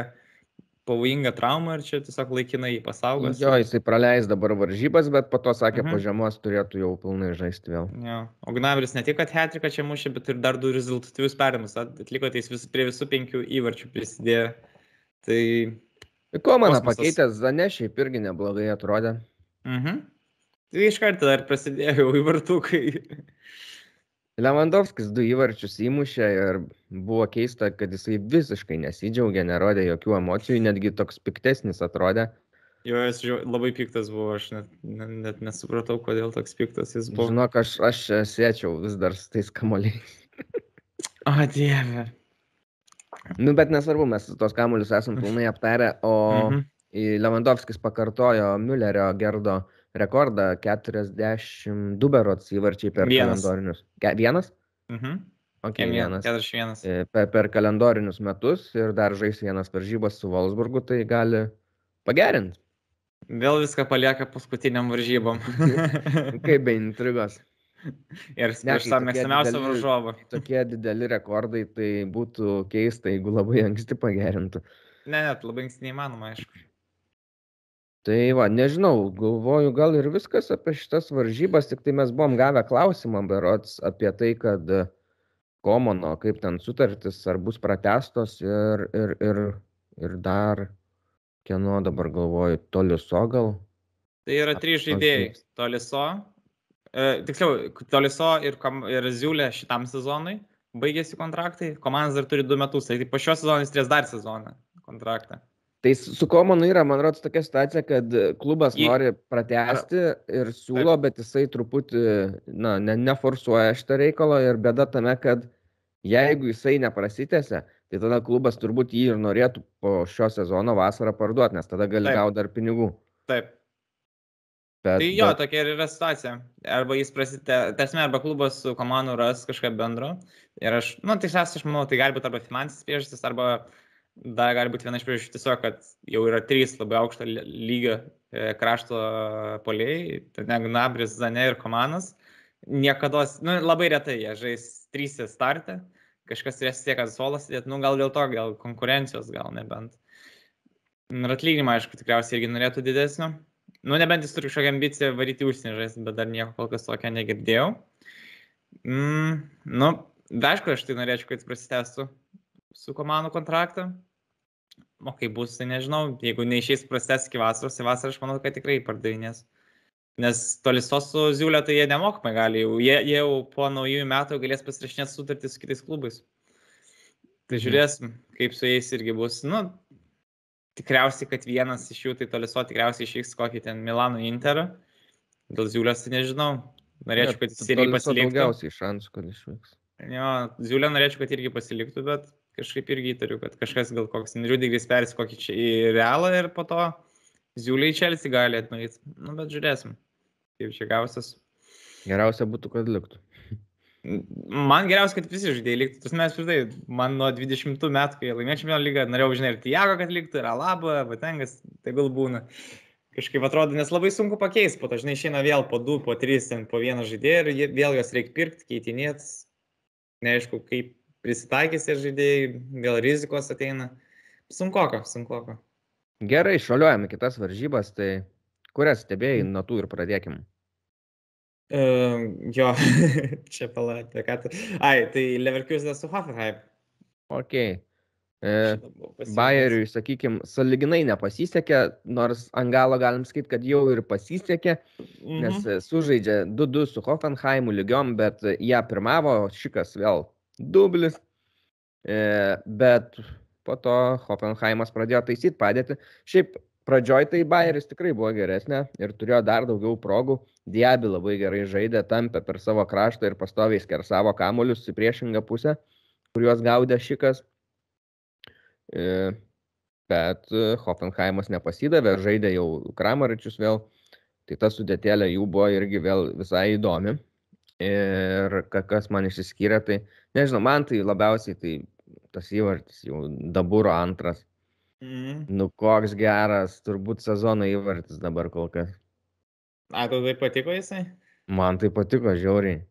pavojinga trauma ir čia tiesiog laikinai jį pasaugos. Jo, jisai praleis dabar varžybas, bet po to sakė, Mhm. po žiemos turėtų jau pilnai žaisti vėl. Jo. O Gnaveris ne tik, kad Hetriką čia mušė, bet ir dar du rezultatyvius perimus. Atliko tai jis vis, prie visų penkių įvarčių prisidėjo. Tai... Ko man pakeitęs Zanešiai irgi neblogai atrodė. Mhm. Tai iš karto dar prasidėjo jau įvartukai. Lewandowskis du įvarčius įmušė ir buvo keista, kad jisai visiškai nesidžiaugė, nerodė jokių emocijų, netgi toks piktesnis atrodė. Jo, jis labai piktas buvo, aš net, net, net nesupratau, kodėl toks piktas jis buvo. Žinok, aš, aš sėčiau vis dar su tais kamoliais. O, dieve. Nu, bet nesvarbu, mes tos kamolius esam pilnai aptarę, o Mhm. Lewandowskis pakartojo Müllerio gerdo rekordą 42 berots įvarčiai per Vienas. kalendorinius. Ge- Vienas? Mhm. Ok, Kem vienas. 41. E, Per, per kalendorinius metus ir dar žais vienas varžybas su Wolfsburgu, tai gali pagerinti. Vėl viską palieka paskutiniam varžybom. Kaip be intrigos. Ir prieš tą tokie mėgstamiausią dideli- varžovą. Tokie dideli rekordai, tai būtų keista, jeigu labai anksti pagerintų. Ne, net labai anksti neįmanoma, aišku. Tai va, nežinau, galvoju, gal ir viskas apie šitas varžybas, tik tai mes buvom gavę klausimą, berots, apie tai, kad Komono, kaip ten sutartis, ar bus pratestos ir, ir, ir, ir dar, kieno dabar galvoju, Toliuso gal. Tai yra trys žaidėjai. Toliso. E, tiksliau, Toliso ir, Kam- ir Ziulė šitam sezonui baigėsi kontraktai. Komandas dar turi du metus. Tai po šio sezono jis turės dar sezoną kontraktą. Tai su Komonu yra, man rodos, tokia situacija, kad klubas Jį- nori pratesti ir siūlo, bet jisai truputį, na, ne, neforsuoja šitą reikalą ir bėda tame, kad jeigu jisai neprasitėse, tai tada klubas turbūt jį ir norėtų po šio sezono vasarą parduoti, nes tada gali Taip. gauti dar pinigų. Taip. Bet, Tai jo, bet, tokia ir yra situacija. Arba jis prasitė, tarsi, arba klubas su komanu ras kažką bendro. Ir aš, nu, tiksliausiai, aš manau, tai gali būti arba finansinės priežastis, arba dar gali būti viena iš priežasčių tiesiog, kad jau yra trys labai aukšto lygio e, krašto poliai, tai Gnabris, Zane ir Komanas. Niekada, nu, labai retai jie žais trys startę, kažkas turės tiek atsolas, nu, gal dėl to, gal konkurencijos, gal nebent. Ir atlyginimą, aišku, tikriausiai irgi norėtų didesnio. Nu, nebent jis turi kažkokią ambiciją varyti užsienį žaisti, bet dar nieko kol kas tokio negirdėjau. Mm, nu, aišku, aš tai norėčiau, kad jis prasitęstų su komandų kontraktą. O kaip bus, tai nežinau. Jeigu neišės prastęs iki vasaros, tai vasarą aš manau, kad tikrai pardavinės. Nes tolisos su Ziulė tai jie nemokamai gali, jau, jie, jie jau po naujųjų metų galės pasirašinėti sutartį su kitais klubais. Tai Mhm. žiūrėsim, kaip su jais irgi bus. Nu, tikriausiai, kad vienas iš jų, tai toliso tikriausiai išvyks kokį ten Milano Interą. Dėl Ziulės tai nežinau. Norėčiau, kad jis irgi pasiliktų. daugiausiai šansų, kad išvyks. Jo, Ziulė norėčiau, kad irgi pasiliktų, bet kažkaip irgi įtariu, kad kažkas gal koks Riudigris perės kokį čia į Realą ir po to Ziulė į Čelsi gali atnuyti. Nu, bet žiūrėsim, kaip čia gausias. Geriausia būtų, kad liktų. Man geriausia, kad visi žaidėjai liktų. Tas mes pritai, man nuo 20 metų, kai laimėjau čempionų lygą, norėjau, žinai, ir Tiago, kad liktų, ir Alaba, Vatengas, tegul būna. Kažkaip atrodo, nes labai sunku pakeisti, po to, žinai, išeina vėl po 2, po 3, ten po vieną žaidėją ir vėl juos reikia pirkti, keitinėti. Neaišku, kaip prisitaikys ir žaidėjai, vėl rizikos ateina. Sunkoko, sunkoko. Gerai, šaliuojame kitas varžybas, tai kurias stebėjai nuo tų ir pradėkim. Uh, jo, čia palatė, ką tu. Ai, tai Leverkusen su Hoffenheim. Ok. E. Bayeriui, sakykime, saliginai nepasisekė, nors ant galo galim sakyti, kad jau ir pasisekė, Mhm. nes e, sužaidžia 2-2 su Hoffenheimu lygiom, bet ją pirmavo, šikas vėl dublis, e, bet po to Hoffenheimas pradėjo taisyti padėtį. Šiaip pradžioj tai Bayeris tikrai buvo geresnė ir turėjo dar daugiau progų. Diabi labai gerai žaidė, tampė per savo kraštą ir pastoviai skersavo kamuolius į priešingą pusę, kuriuos gaudė šikas. E, Bet Hoffenheimas nepasidavė, žaidė jau Kramaričius vėl, tai ta sudėtėlė jų buvo irgi vėl visai įdomi. Ir ka- kas man išsiskyrė, tai nežinau, man tai labiausiai tai tas įvartis jau daburo antras. Mhm. Nu koks geras, turbūt sezono įvartis dabar kol kas. A, tau tai patiko jisai? Man tai patiko žiauriai.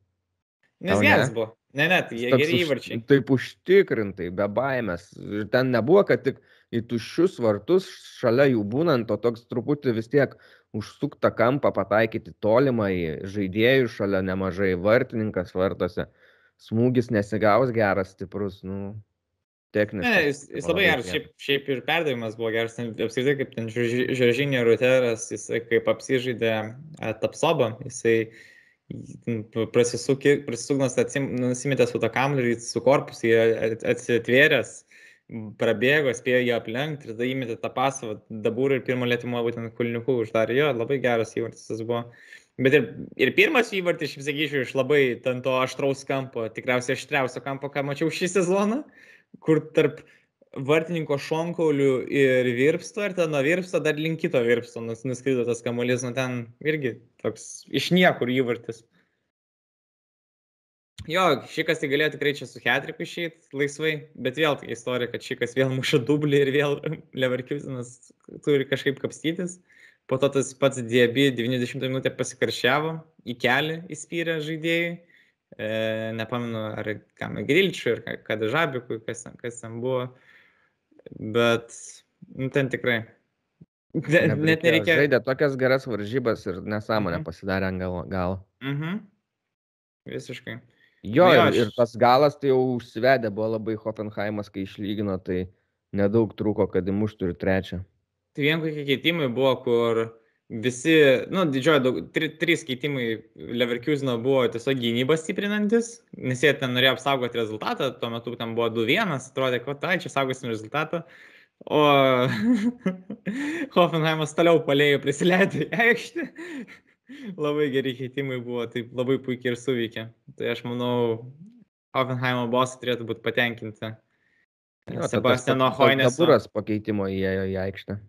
Nes Tau ne? geras buvo. Ne, ne, tai jie Toks geri už- įvarčiai. Taip užtikrintai, be baimės. Ir ten nebuvo, kad tik į tuščius vartus šalia jų būnant, o toks truputį vis tiek užsuktą kampą pataikyti tolimą į žaidėjų šalia nemažai vartininkas vartose. Smūgis nesigaus geras, stiprus, nu, techniškas. Ne, jis, jis labai geras, šiaip, šiaip ir perdavimas buvo geras, apskritai kaip ten Žeržinė Ruteras, jisai kaip apsižaidė e, tapsobą, jisai prasisuknas, nusimetė su tą kamliu ir su korpusu atsitvėręs, prabėgo, spėjo jį aplenkti ir tada įmetė tą pasą, dabūrą ir pirmą lėtimo būtent kulniukų uždarė. Jo, labai geras įvartis tas buvo. Bet ir, ir pirmas įvartis, aš sakyčiau, iš labai ten to aštraus kampo, tikriausiai aštriausio kampo, ką mačiau šį sezoną, kur tarp vartininko šonkaulių ir virpsto, ir ten nuo virpsto dar link kito virpsto nus- nuskrido tas kamuolys, nu ten irgi toks iš niekur įvartis. Jo, šikas tai galėjo tikrai čia su Hetriku išeiti laisvai, bet vėl tokia istorija, kad šikas vėl muša dublį ir vėl Leverkusenas turi kažkaip kapstytis. Po to tas pats Diebi 90 minutę pasikaršiavo, į kelią įspyrė žaidėjai. E, nepamenu, ar kam Grilčiui, ar kad Žabikui, kas, kas ten buvo. Bet nu, ten tikrai. Ne, net nereikia. Žaidė tokias geras varžybas ir nesąmonę Mhm. pasidarė ant gal. gal. Mhm. Visiškai. Jo, Nu jo, ir, aš- ir tas galas tai jau užsivedė, buvo labai Hoffenheimas, kai išlygino, tai nedaug trūko, kad įmuštų ir trečią. Tai vien kokie keitimai buvo, kur visi, nu, didžioji daug, tri, trys keitimai Leverkusino buvo tiesiog gynybą stiprinantis, nes jie ten norėjo apsaugoti rezultatą, tuo metu ten buvo 2-1, atrodė, kad tai čia saugosim rezultatą, o Hoffenheimas toliau palėjo prisileido į aikštę. Labai geri keitimai buvo, taip labai puikiai ir suveikė. Tai aš manau, Hoffenheimo bosai turėtų būti patenkinti. Jo, Sebastiano pats Hoineso. Daburas pakeitimo įėjo į aikštę.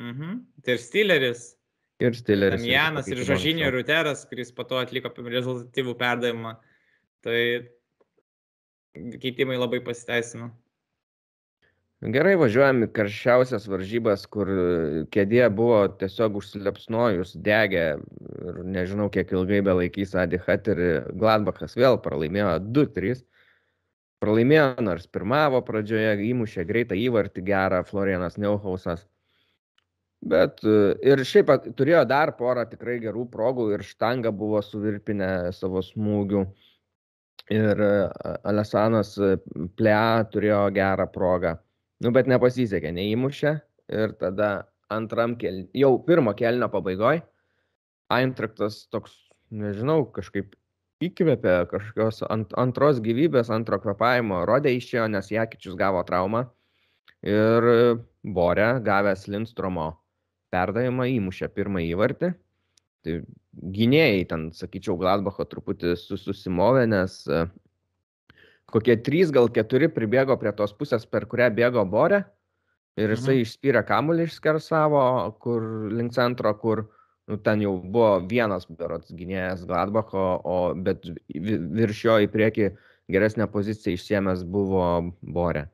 Mhm. Tai ir Stilleris, Ir Stilleris. Damjanas ir anksčiau. Ruteras, kuris po to atliko rezultatyvų perdavimą. Tai keitimai labai pasiteisino. Gerai, važiuojam į karščiausias varžybas, kur e, kėdė buvo tiesiog užsilepsnojus, degė ir nežinau, kiek ilgai be laikys Adi Hat ir Gladbachas vėl pralaimėjo 2-3. Pralaimėjo, nors pirmavo pradžioje, įmušė greitą įvartį gerą Florianas Neuhausas. Bet e, ir šiaip turėjo dar porą tikrai gerų progų ir štanga buvo suvirpinę savo smūgių. Ir e, Alesanas Plea turėjo gerą progą. Nu, bet nepasisekė, neįmušė. Ir tada antram kel... jau pirmo kelnio pabaigoje Eintraktas toks, nežinau, kažkaip įkvėpė kažkokios ant, antros gyvybės, antro kvepavimo. Rodė išėjo, nes Jakičius gavo traumą. Ir Borė, gavęs Lindstromo perdavimą, įmušė pirmą įvartį. Tai gynėjai ten, sakyčiau, Gladbacho truputį sus- susimovė, nes kokie trys, gal keturi pribėgo prie tos pusės, per kurią bėgo Borė. Ir jisai Mhm. išspyrė kamuolį išskersavo, kur link centro, kur nu, ten jau buvo vienas berots gynėjas Gladbacho, o bet vi- virš jo į priekį geresnę poziciją išsiemęs buvo Borė.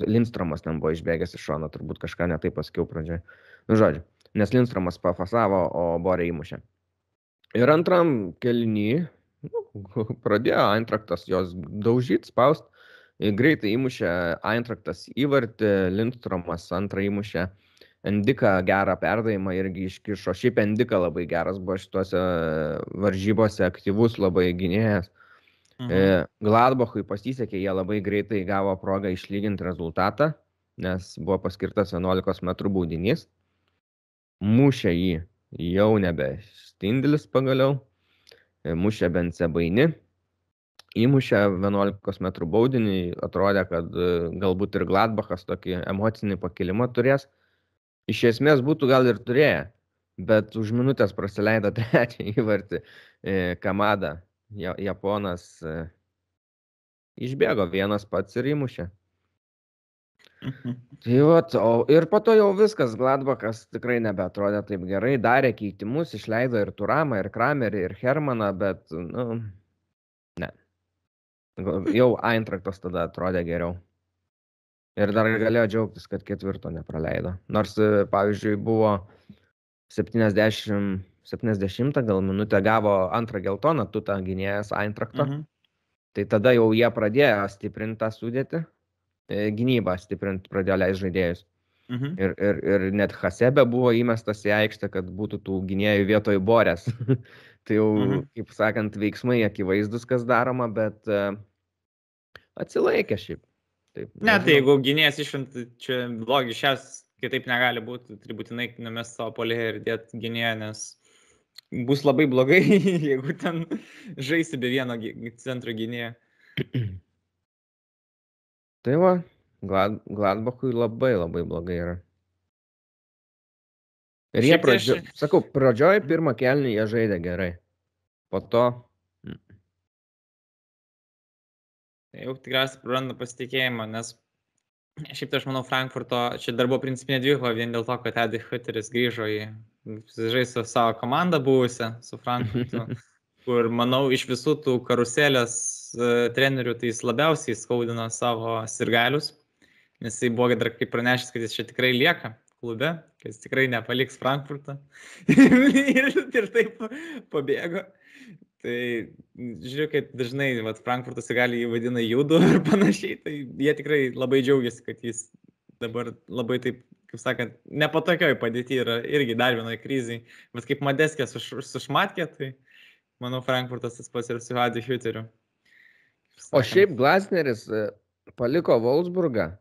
Lindstromas ten buvo išbėgęs iš šono, turbūt kažką netai pasakiau pradžioje. Nu, žodžiu, nes Lindstromas pafasavo, o Borė įmušė. Ir antram kelny nu, pradėjo Eintraktas jos daužyti, spaust. Greitai įmušė Eintraktas įvartį, Lindstromas antrą įmušė. Endika gerą perdavimą irgi iškišo. Šiaip Endika labai geras buvo šituose varžybose, aktyvus labai gynėjas. Mhm. E, Gladbachui pasisekė, jie labai greitai gavo progą išlyginti rezultatą, nes buvo paskirtas 11 m baudinys. Mušė jį jau nebe Stindelis pagaliau, mušė Bence Baini. Įmušė 11 m baudinį, atrodė, kad e, galbūt ir Gladbachas tokį emocinį pakilimą turės. Iš esmės būtų gal ir turėję, bet už minutės praleido trečią įvartį e, Kamada. Ja, Japonas e, išbėgo vienas pats ir įmušė. Tai vat, o ir po to jau viskas, Gladbachas tikrai nebeatrodė taip gerai, darė keitimus, išleido ir Turamą, ir Kramerį, ir Hermaną, bet, nu, ne. Jau Eintraktas tada atrodė geriau. Ir dar galėjo džiaugtis, kad ketvirto nepraleido. Nors, e, pavyzdžiui, buvo 70 gal minutę gavo antrą geltoną, tu tą gynėjas Eintrakto. Mhm. Tai tada jau jie pradėjo stiprinti tą sudėtį, gynybą stiprinti pradėjo leisti žaidėjus. Mhm. Ir, ir, ir net Hasebe buvo įmestas į aikštę, kad būtų tų gynėjų vietoj borės. tai jau, Mhm. kaip sakant, veiksmai akivaizdus, kas daroma, bet uh, atsilaikė šiaip. Taip, Ne, tai jeigu gynėjas išvint, čia logiškas, kitaip negali būti, turi būtinai numest savo polėje ir dėti gynėją, nes bus labai blogai, jeigu ten žaisi be vieno centro gynėjo. Tai va, Glad, Gladbachui labai labai blogai yra. Ir jie, Šiaip tai aš- pradžio, sakau, pradžioj pirmą kelnį jie žaidė gerai. Po to, Jau tikriausiai praranda pasitikėjimą, nes šiaip tai aš manau Frankfurto, čia dar buvo principinė dvikova vien dėl to, kad Edi Hutteris grįžo į žais su savo komanda buvusią, su Frankfurtu, kur manau iš visų tų karuselės trenerių tai jis labiausiai skaudino savo sirgalius, nes jis buvo dar kaip pranešęs, kad jis čia tikrai lieka klube, kad jis tikrai nepaliks Frankfurtą ir, ir taip pabėgo. Tai žiūrėjau, kad dažnai vat, Frankfurtas gali jį vadina judu ir panašiai, tai jie tikrai labai džiaugiasi, kad jis dabar labai taip, kaip sakant, nepatokioj padėti yra irgi dar vienoje krizai, bet kaip Madeskė sušmatkė, tai manau Frankfurtas tas pats ir su Hadi Hüteriu. O šiaip Glasneris e, paliko Wolfsburgą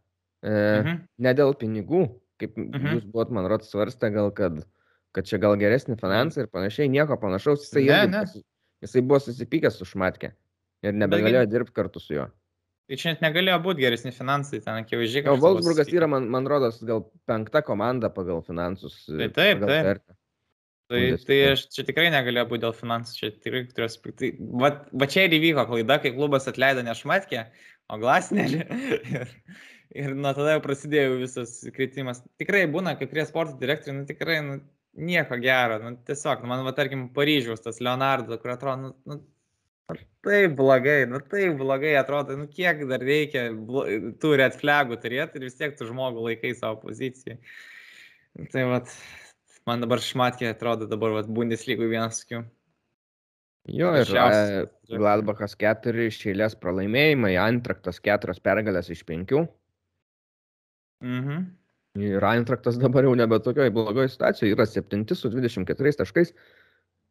e, Mhm. ne dėl pinigų, kaip Mhm. jūs buvot, man rodos, svarstę gal, kad, kad čia gal geresni finansai ir panašiai, nieko panašaus, jisai, Ne, irgi ne. pasi- jisai buvo susipykęs su Šmatke ir nebegalėjo dirbti kartu su juo. Tai čia net negalėjo būti geresni finansai, ten akivaizdžiai. O susipykę. yra, man, man rodos, gal penkta komanda pagal finansus. e, Tai taip, pagal taip. vertę. Tai, tai aš čia tikrai negalėjau būti dėl finansų, čia tikrai turės. Tai, va, va čia ir įvyko klaida, kai klubas atleido ne Šmatkę, o Glasnerį. ir, ir nuo tada jau prasidėjo visas kritimas. Tikrai būna, kai kurie sporto direktoriai, nu tikrai nu, nieko gero. Nu, tiesiog, nu, man, va, tarkim, Paryžiaus tas Leonardo, kur atrodo, nu, nu, nu, taip blogai, nu taip blogai atrodo, nu kiek dar reikia tų red flagų turėti ir vis tiek tu žmogų laikai savo poziciją. Tai vat, man dabar šmatkė atrodo dabar vat, Bundeslygui vienas tokių. Jo, ir e, Gladbachas keturi iš eilės pralaimėjimai, antraktas keturios pergalės iš penkių. Mhm. Ir Eintraktas dabar jau nebe tokioje blogoje situacijoje, yra 7 su 24 taškais,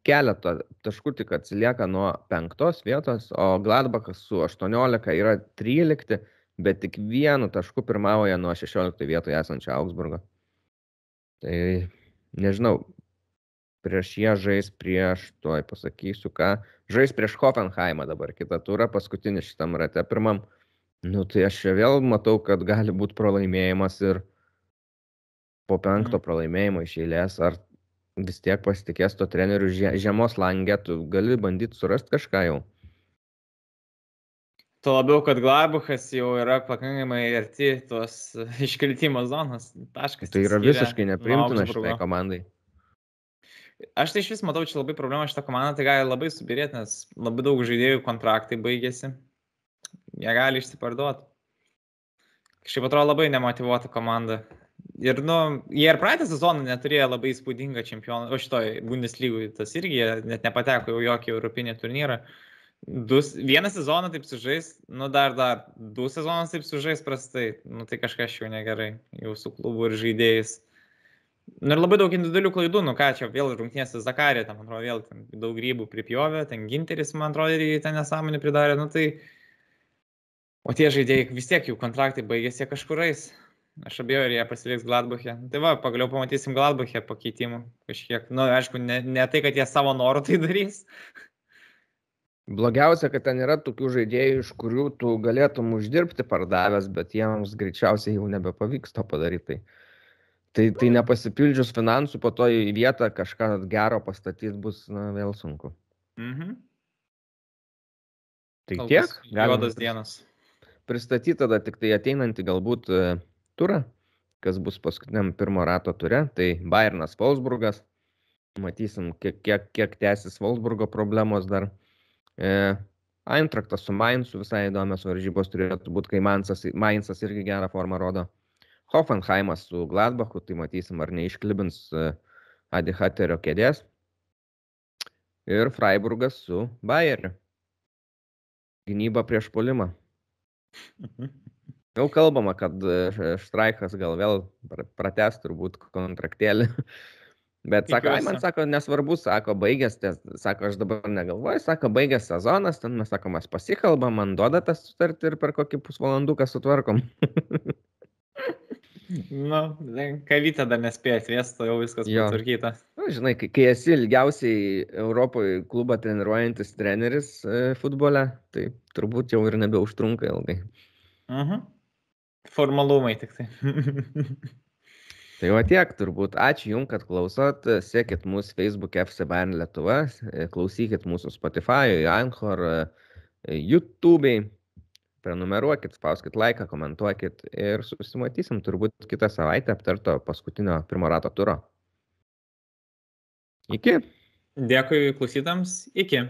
keletą taškų tik atsilieka nuo penktos vietos, o Gladbachas su 18 yra 13, bet tik vienu tašku pirmauja nuo 16 vietoje esančio Augsburgo. Tai nežinau, prieš jie žais prieš, tuoj pasakysiu ką, žais prieš Hoffenheimą dabar kitą turą, paskutinį šitam rate pirmam. Nu tai aš čia vėl matau, kad gali būti pralaimėjimas ir po penkto pralaimėjimo iš eilės, ar vis tiek pasitikės to trenerių žie- žiemos langė, tu gali bandyti surasti kažką jau. Tuo labiau, kad Glabuchas jau yra pakankamai arti tos iškritimo zonos. Taškas. Tai yra visiškai neprimtina šitai komandai. Aš tai iš vis matau čia labai problemą šitą komandą, tai gali labai subirėti, nes labai daug žaidėjų kontraktai baigėsi. Jie gali išsiparduoti. Kažkaip atrodo labai nemotivuota komanda. Ir, nu, jie ir praeitą sezoną neturėjo labai įspūdingą čempioną, o šitoj Bundeslygui tas irgi net nepateko jau jokį europinį turnyrą. Du, vieną sezoną taip sužais, nu dar, dar, du sezonus taip sužais prastai, nu tai kažkas jau negerai, jau su klubu ir žaidėjais. Nu ir labai daug individualių klaidų, nu ką čia vėl rungtynėse Zakarė, ten, man atrodo, vėl ten daug grybų pripjovė, ten Ginteris, man atrodo, irgi ten nesąmonį pridarė, nu tai... O tie žaidėjai vis tiek jų kontraktai baigėsi kažkurais. Aš abejoju, ar jie pasiliks Gladbachė. Tai va, pagaliau pamatysim Gladbachė pakeitimų kažkiek. Na, nu, aišku, ne, ne tai, kad jie savo norų tai darys. Blogiausia, kad ten yra tokių žaidėjų, iš kurių tu galėtum uždirbti pardavęs, bet jiems greičiausiai jau nebepavyks to padaryti. Tai, tai, tai nepasipildžius finansų, po to į vietą kažką gero pastatyti bus na, vėl sunku. Mhm. Tai Kol tiek. Juodas dienas. Pristatyti tada tik tai ateinantį galbūt e, turą, kas bus paskutiniam pirmo rato ture. Tai Bayernas Wolfsburgas. Matysim, kiek, kiek, kiek tęsis Wolfsburgo problemos dar. E, Eintraktas su Mainzu visai įdomios varžybos turėtų būti, kai Mainzas, Mainzas irgi gerą formą rodo. Hoffenheimas su Gladbachu, tai matysim, ar neišklibins e, Adi Hatterio kėdės. ir Freiburgas su Bayeriu. Gynyba prieš polimą. Jau kalbama, kad e, Štraikas gal vėl prates turbūt kontraktėlį. Bet sako, ai, man sako, nesvarbu, sako, baigęs, sako, aš dabar negalvoju, sako, baigęs sezonas, ten mes, sako, mes pasikalbam, man duoda tas sutartį ir per kokį pusvalanduką sutvarkom. Nu, kavytę dar nespėjo atvėsti, jau viskas jo. patvarkyta. Na, žinai, kai, kai esi ilgiausiai Europoje klubą treniruojantis treneris e, futbole, tai turbūt jau ir nebeužtrunka ilgai. Uh mhm. -huh. Formalumai tik tai. tai va tiek turbūt. Ačiū Jums, kad klausot. Sekit mūsų Facebook FC Bayern Lietuva, klausykit mūsų Spotify, Anchor, YouTube'ai prenumeruokit, spauskit laiką, komentuokit ir susimatysim turbūt kitą savaitę aptarto paskutinio pirmo rato turo. Iki. Dėkui klausytams. Iki.